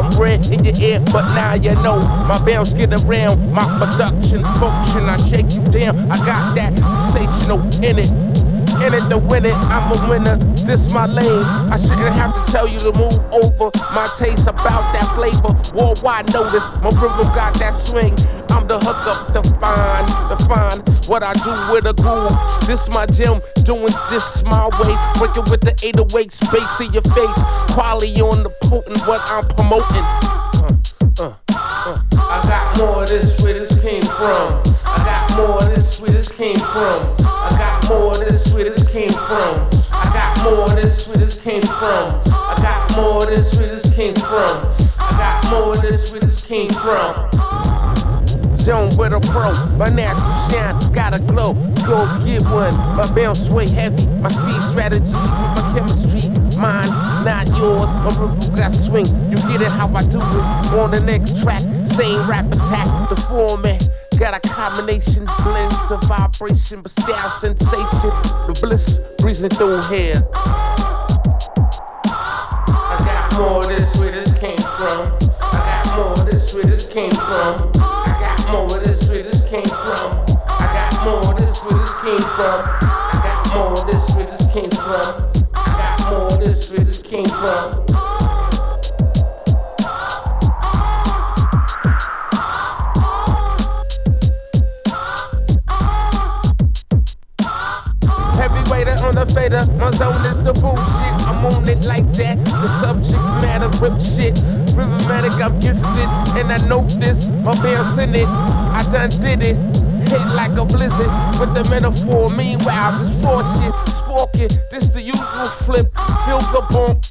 I'm red in your ear, but now you know my bounce get around. My production function, I shake you down. I got that sensational in it. In it to win it, I'm a winner. This my lane. I shouldn't have to tell you to move over. My taste about that flavor. Worldwide notice, my rhythm got that swing. I'm the hook up, the fine, the fine. What I do with a groove. This my gym, doing this my way. Breaking with the 808s, bass in your face. Quality on the potent, what I'm promoting. Uh, uh, uh. I got more of this where this came from. I got more of this where this came from. I got more of this where this came from. I got more of this where this came from. I got more of this where this came from. I got more of this where this came from. Zone with a pro, my natural shine, got a glow. Go get one, my bounce way heavy, my speed strategy with my chemistry. Mine, not yours. My rhythm got swing. You get it how I do it. On the next track, same rap attack. The format got a combination, blends of vibration, but style sensation. The bliss breezing through here. I got more of this where this came from. I got more of this where this came from. I got more where this came from. I got more where this came from. I got more where this came from. I got more where this came from. Heavy Heavyweight on the fader, my zone is the bullshit. On it like that. The subject matter rip shit. Rhythmatic, I'm gifted, and I know this. My bounce in it, I done did it. Hit like a blizzard with the metaphor. Meanwhile, this raw shit, sparking. This the usual flip. Feel the bump.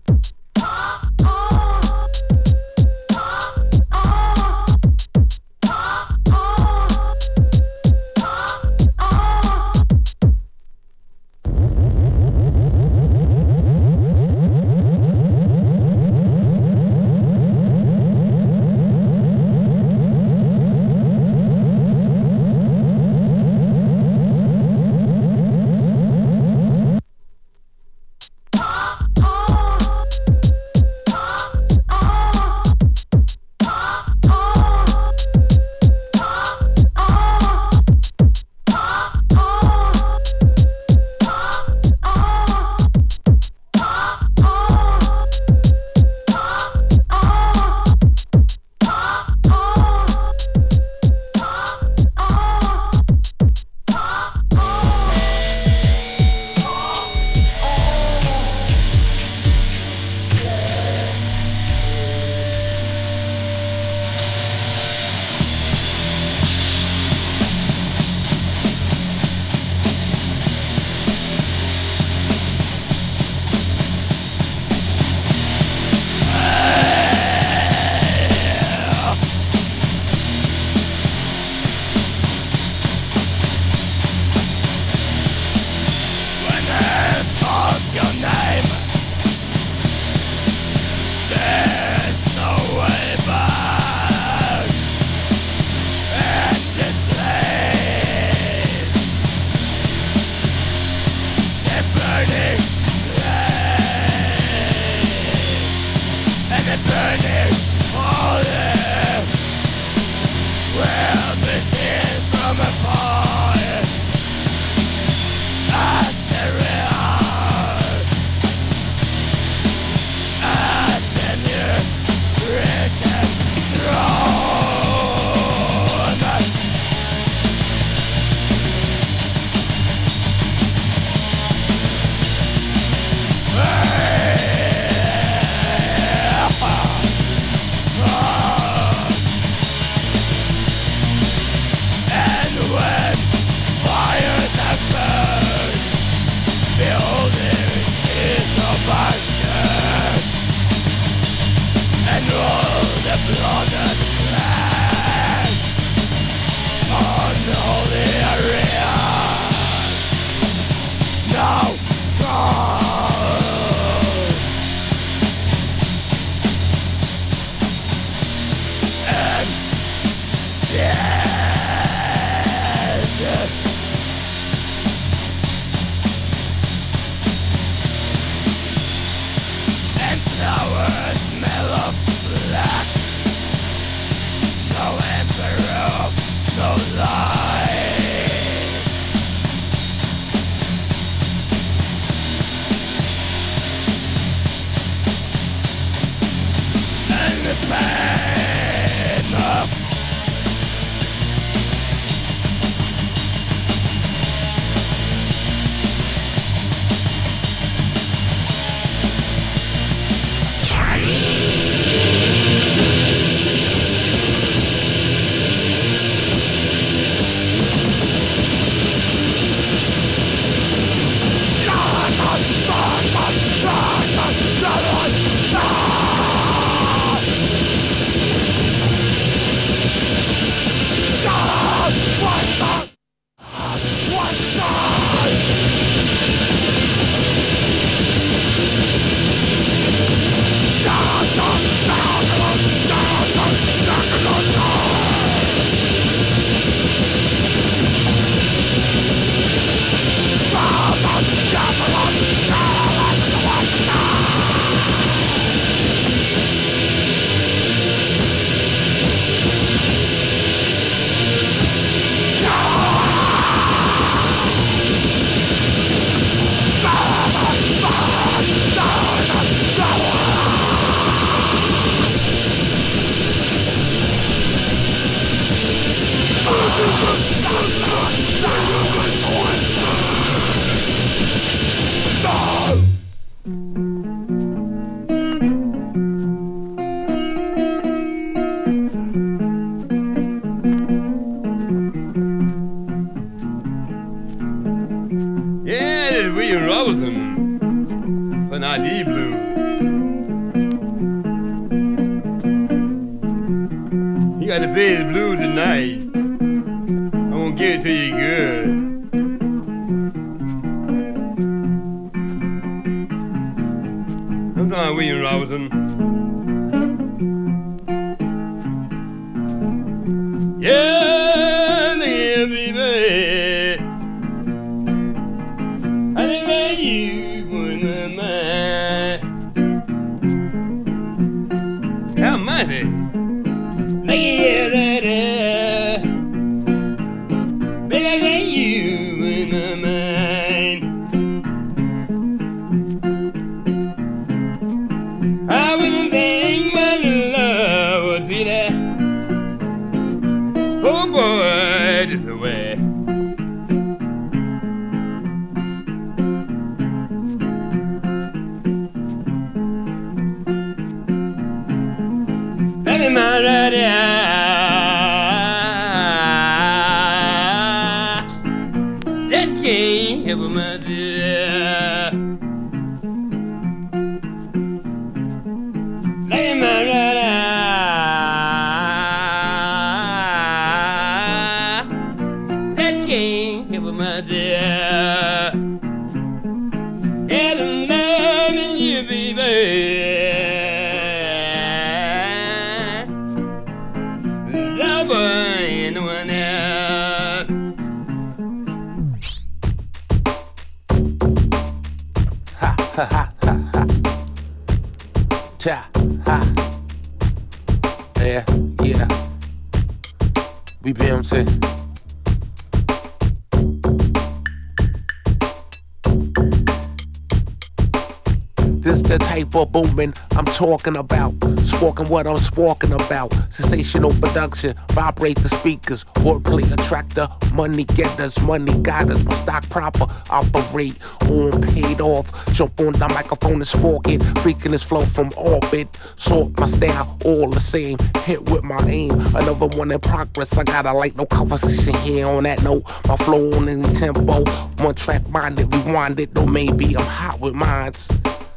Sparking about. Sensational production, vibrate the speakers. Wordplay attractor, money getters, money guiders. My stock proper, operate on paid off. Jump on the microphone and spark it. Freaking this flow from orbit. Sort my style, all the same. Hit with my aim. Another one in progress. I gotta like no conversation here on that note. My flow on any tempo. One track minded, rewind it. Though maybe I'm hot with mines.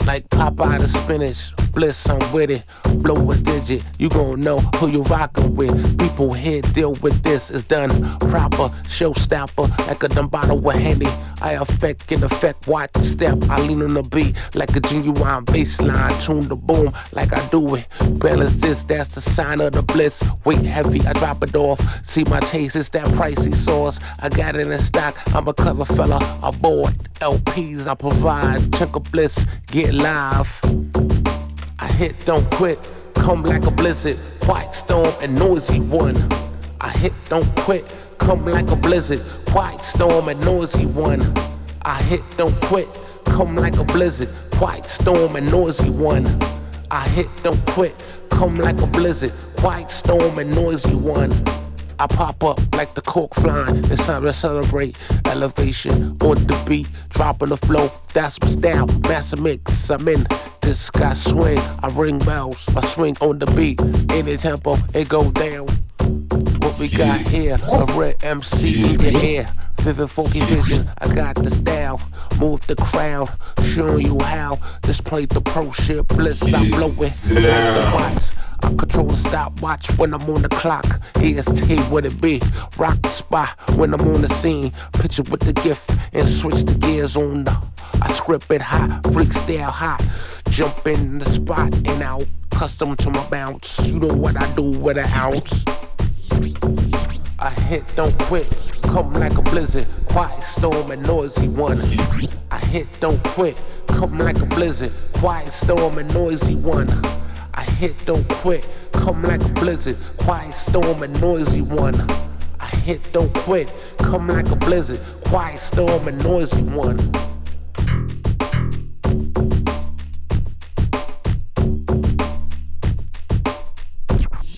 Like Popeye the spinach, bliss, I'm with it. Blow a digit, you gon' know who you rockin' with. People here deal with this, it's done proper. Showstopper, like a dumb bottle with Henny. I affect, in effect, watch the step. I lean on the beat like a genuine bass line. Tune the boom like I do it. Balance this, that's the sign of the blitz. Weight heavy, I drop it off. See my taste, it's that pricey sauce. I got it in stock, I'm a clever fella. Aboard LPs, I provide. Chunk of bliss, get live. I hit, don't quit, come like a blizzard. Quiet storm and noisy one. I hit, don't quit, come like a blizzard. Quiet storm and noisy one. I hit, don't quit, come like a blizzard. Quiet storm and noisy one. I hit, don't quit, come like a blizzard, quiet storm and noisy one. I pop up like the cork flying. It's time to celebrate elevation on the beat, dropping the flow. That's my style, master mix. I'm in this sky swing. I ring bells, I swing on the beat. Any tempo, it go down. What we got here, a red MC in your ear. Vivid funky vision, I got the style. Move the crowd, showing you how. Display the pro shit, bliss, I'm blowing. Like the watch. I control the stopwatch when I'm on the clock. EST, what it be? Rock the spot when I'm on the scene. Picture with the gift and switch the gears on the. I script it hot, freak style hot. Jump in the spot and out. Custom to my bounce. You know what I do with an ounce. I hit, don't quit. Come like a blizzard, quiet storm and noisy one. I hit, don't quit. Come like a blizzard, quiet storm and noisy one. I hit, don't quit. Come like a blizzard, quiet storm and noisy one. I hit, don't quit. Come like a blizzard, quiet storm and noisy one.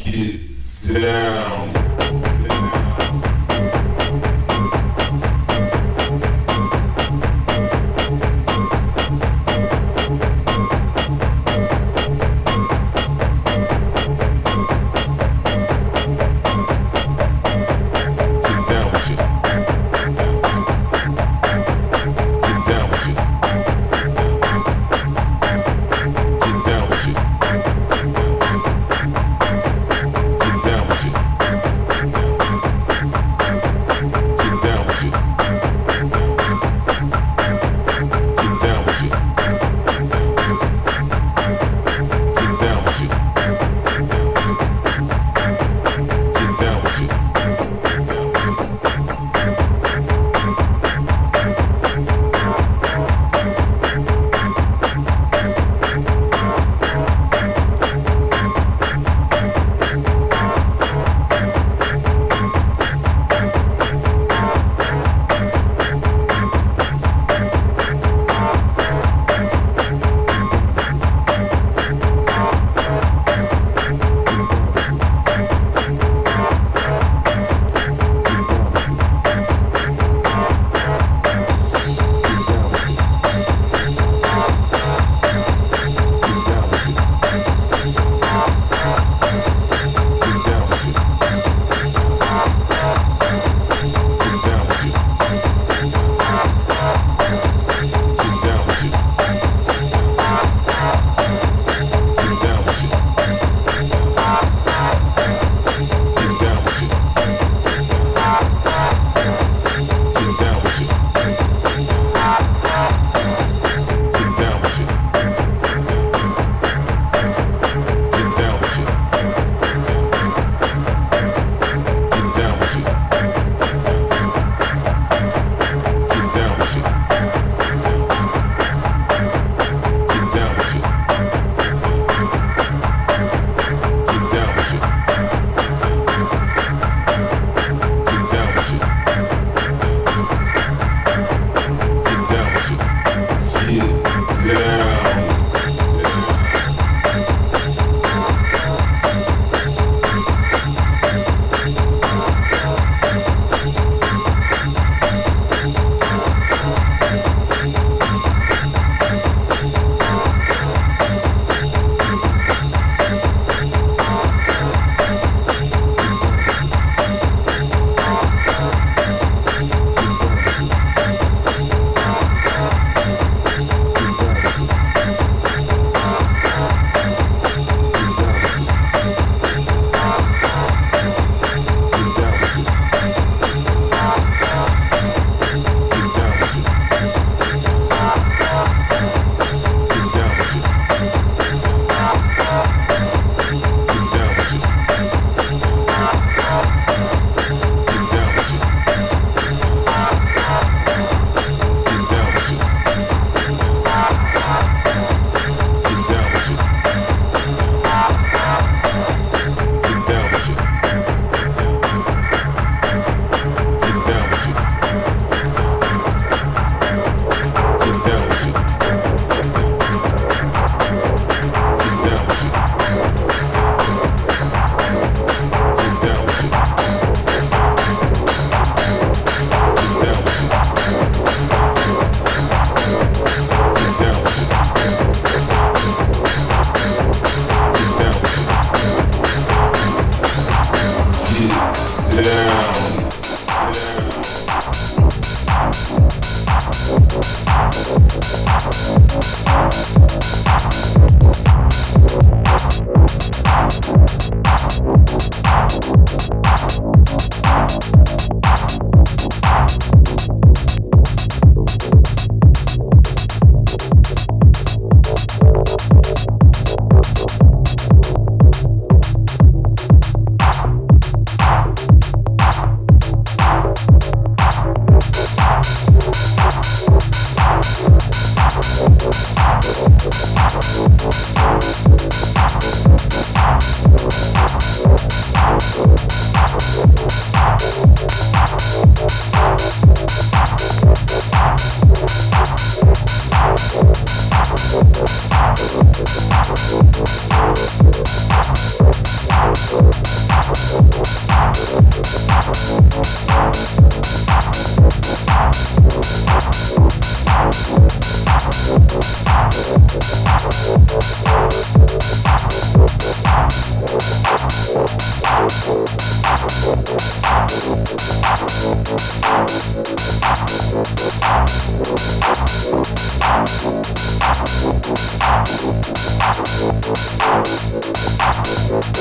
Get down Thank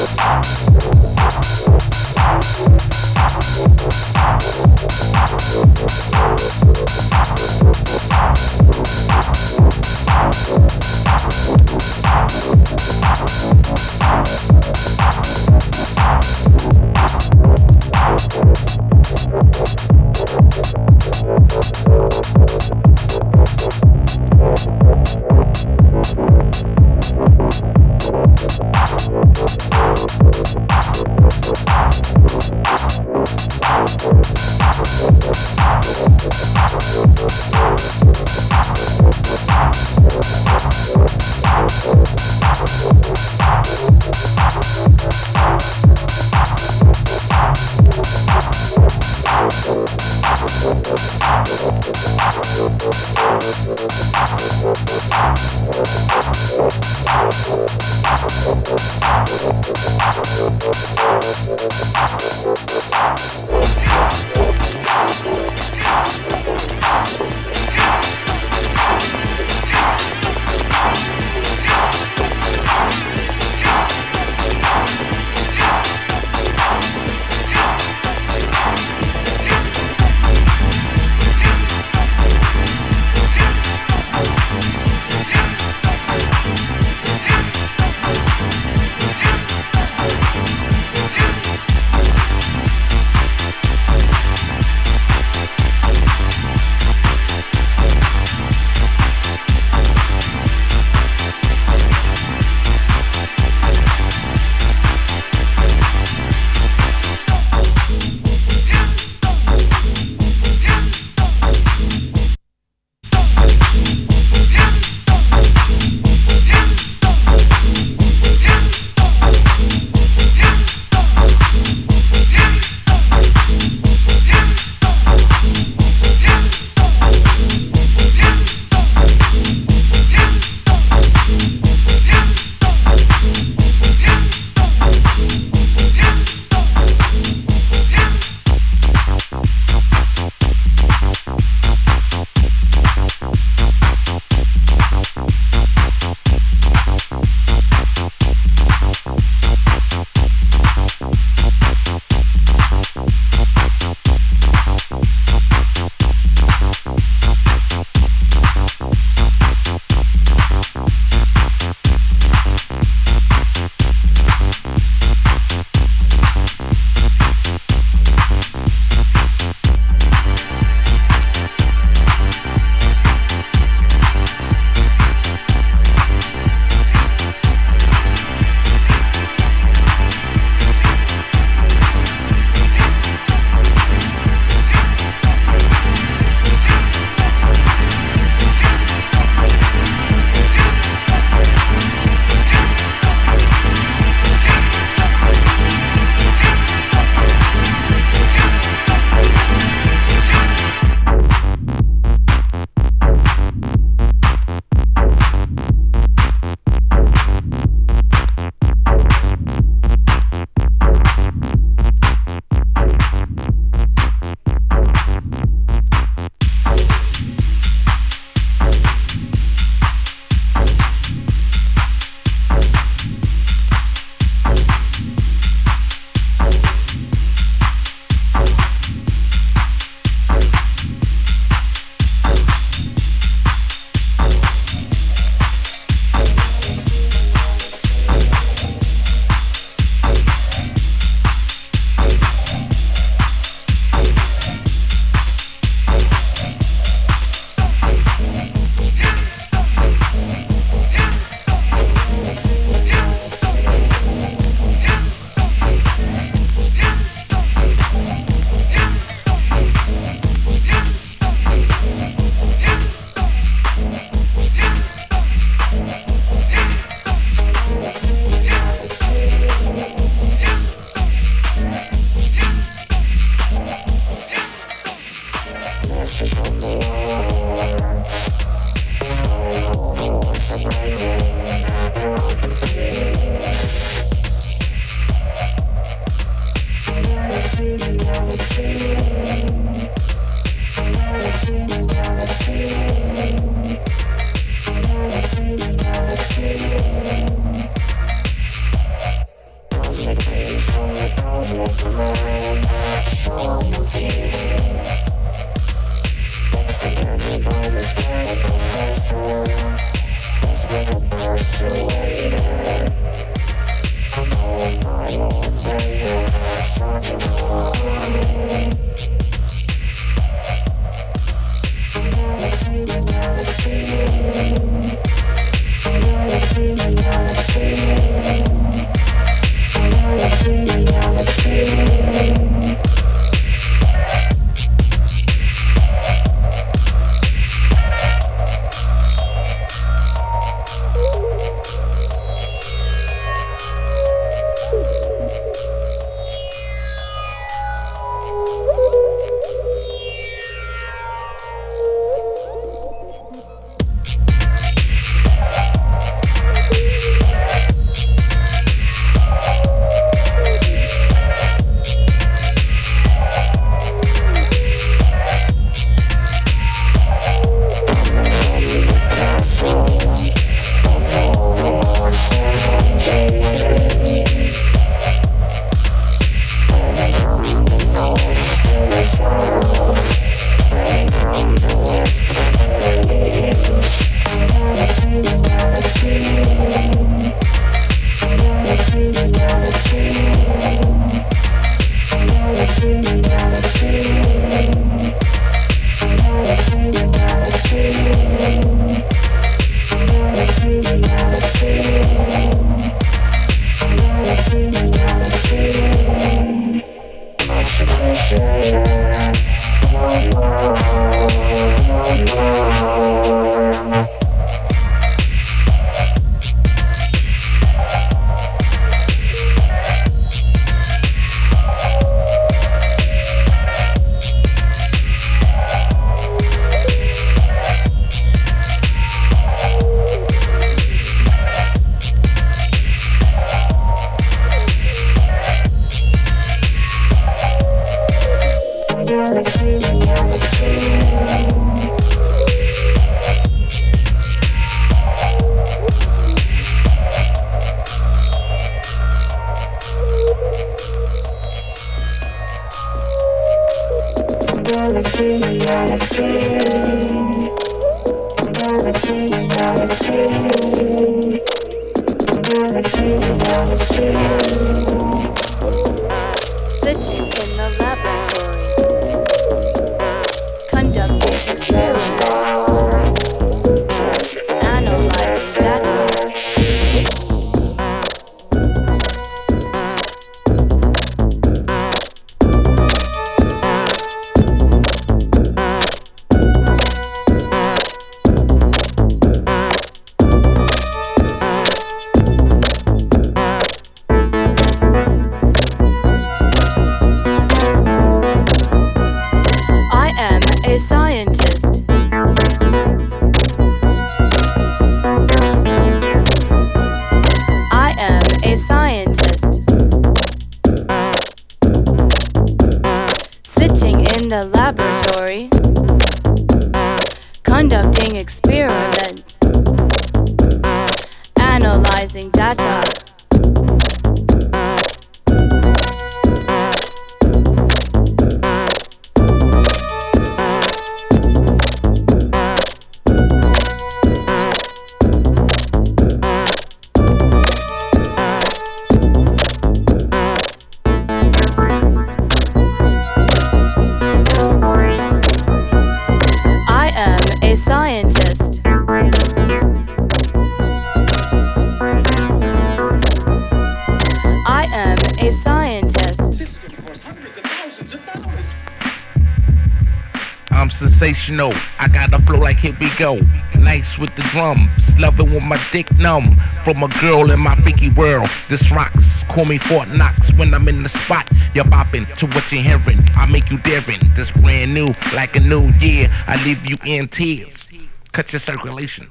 go. Nice with the drums, loving with my dick numb. From a girl in my freaky world, this rocks. Call me Fort Knox when I'm in the spot. You're bopping to what you're hearing. I make you daring. This brand new, like a new year. I leave you in tears. Cut your circulation.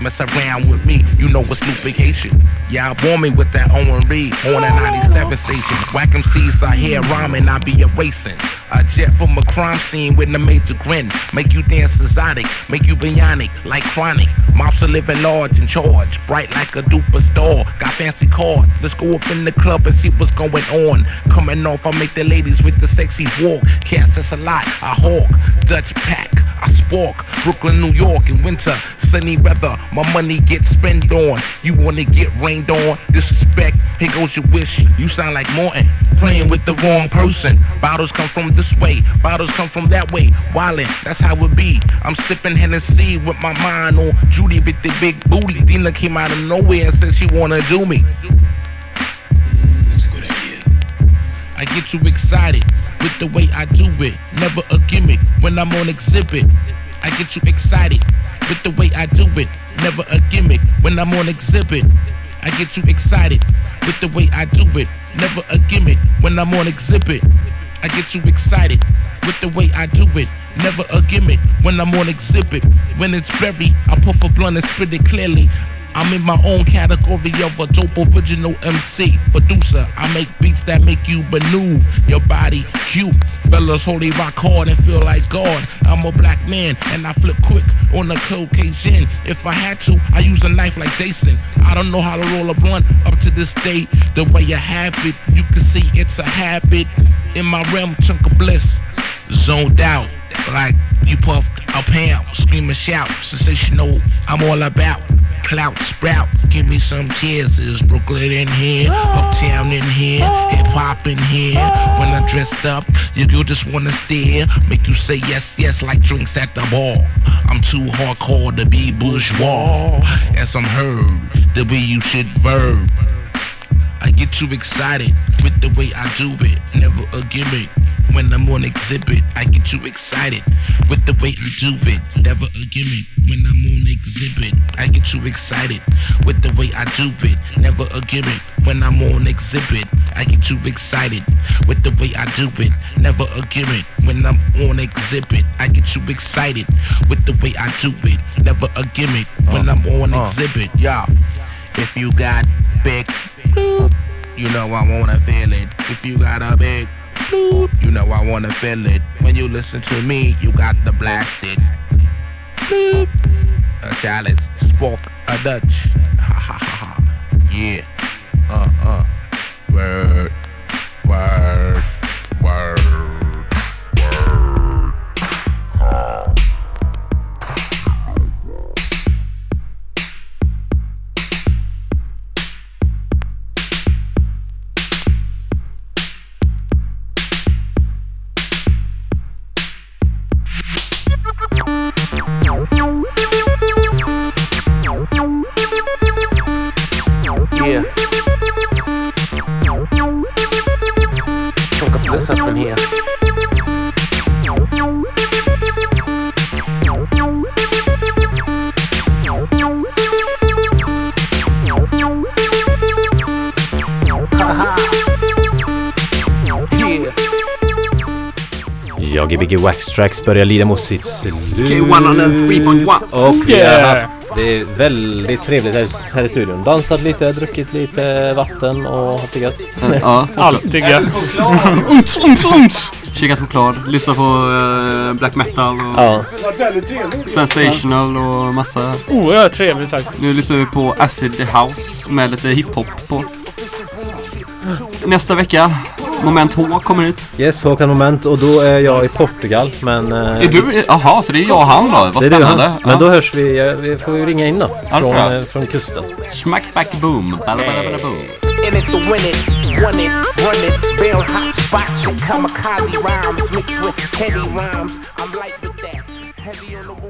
Mess around with me, you know it's lubrication. I warm me with that Owen Reed on a 97 station. Whack MCs, I hear rhyming, I be erasing. A jet from a crime scene with a major grin. Make you dance exotic, make you bionic, like chronic. Mops are living large in charge, bright like a duper star. Got fancy cars, let's go up in the club and see what's going on. Coming off, I make the ladies with the sexy walk. Cast us a lot, I hawk, Dutch pack. I spark. Brooklyn, New York in winter, sunny weather. My money gets spent on. You wanna get rained on? Disrespect, here goes your wish. You sound like Morton, playing with the wrong person. Bottles come from this way, bottles come from that way. Wildin', that's how it be. I'm sipping Hennessy with my mind on Judy with the big booty. Dina came out of nowhere and said she wanna do me. That's a good idea. I get too excited with the way I do it. Never a gimmick when I'm on exhibit. I get too excited with the way I do it. Never a gimmick when I'm on exhibit. I get too excited with the way I do it. Never a gimmick when I'm on exhibit. I get too excited with the way I do it. Never a gimmick when I'm on exhibit. When it's berry, I puff a blunt and spit it clearly. I'm in my own category of a dope original MC producer. I make beats that make you maneuver your body cute. Fellas holy rock hard and feel like God. I'm a black man and I flip quick on the Caucasian. If I had to, I use a knife like Jason. I don't know how to roll a blunt up to this day. The way I have it, you can see it's a habit. In my realm, chunk of bliss, zoned out. Like you puffed a pound, scream and shout, sensational. I'm all about clout sprout. Give me some cheers. Is Brooklyn in here? Uptown in here? Hip hop in here? When I dressed up, you, you just wanna stare. Make you say yes, yes, like drinks at the bar. I'm too hardcore to be bourgeois. As I'm heard, the way you should verb. I get too excited with the way I do it. Never a gimmick. When I'm on exhibit, I get too excited with the way I do it. Never a gimmick. When I'm on exhibit, I get too excited with the way I do it. Never a gimmick. When I'm on exhibit, I get too excited with the way I do it. Never a gimmick. When I'm on exhibit, I get too excited with the way I do it. Never a gimmick. When I'm on uh. exhibit, yeah. If you got big, you know I wanna feel it. If you got a big, you know I wanna feel it. When you listen to me, you got the blasted. A chalice, spoke a Dutch. Ha ha ha ha. Yeah. Uh uh. Word. Word. From here. Ja, Gbg Wax Tracks börjar lida mot sitt slut. K103.1. Och vi har haft det är väldigt trevligt här, här i studion. Dansat lite, druckit lite vatten och haft det gött. Ja. Alltid gött. Unts, unts, unts! Kikat choklad, lyssnat på eh, black metal och Ja. sensational och massa. Oerhört trevligt faktiskt. Nu lyssnar vi på Acid House med lite hiphop på. Nästa vecka, Moment H kommer hit. Yes, Håkan Moment och då är jag i Portugal men... eh, Är du, jaha, så det är jag och han då? Vad det är du och han. spännande. Men då hörs vi, ja, vi får ju ringa in då. Ja, Från, jag. eh, från kusten. Smack back boom. Balla, balla, balla, boom. In it to win it, run it, run it, build hot spots and kamikaze rhymes mixed with heavy rhymes. I'm light with that, heavy on the boom back.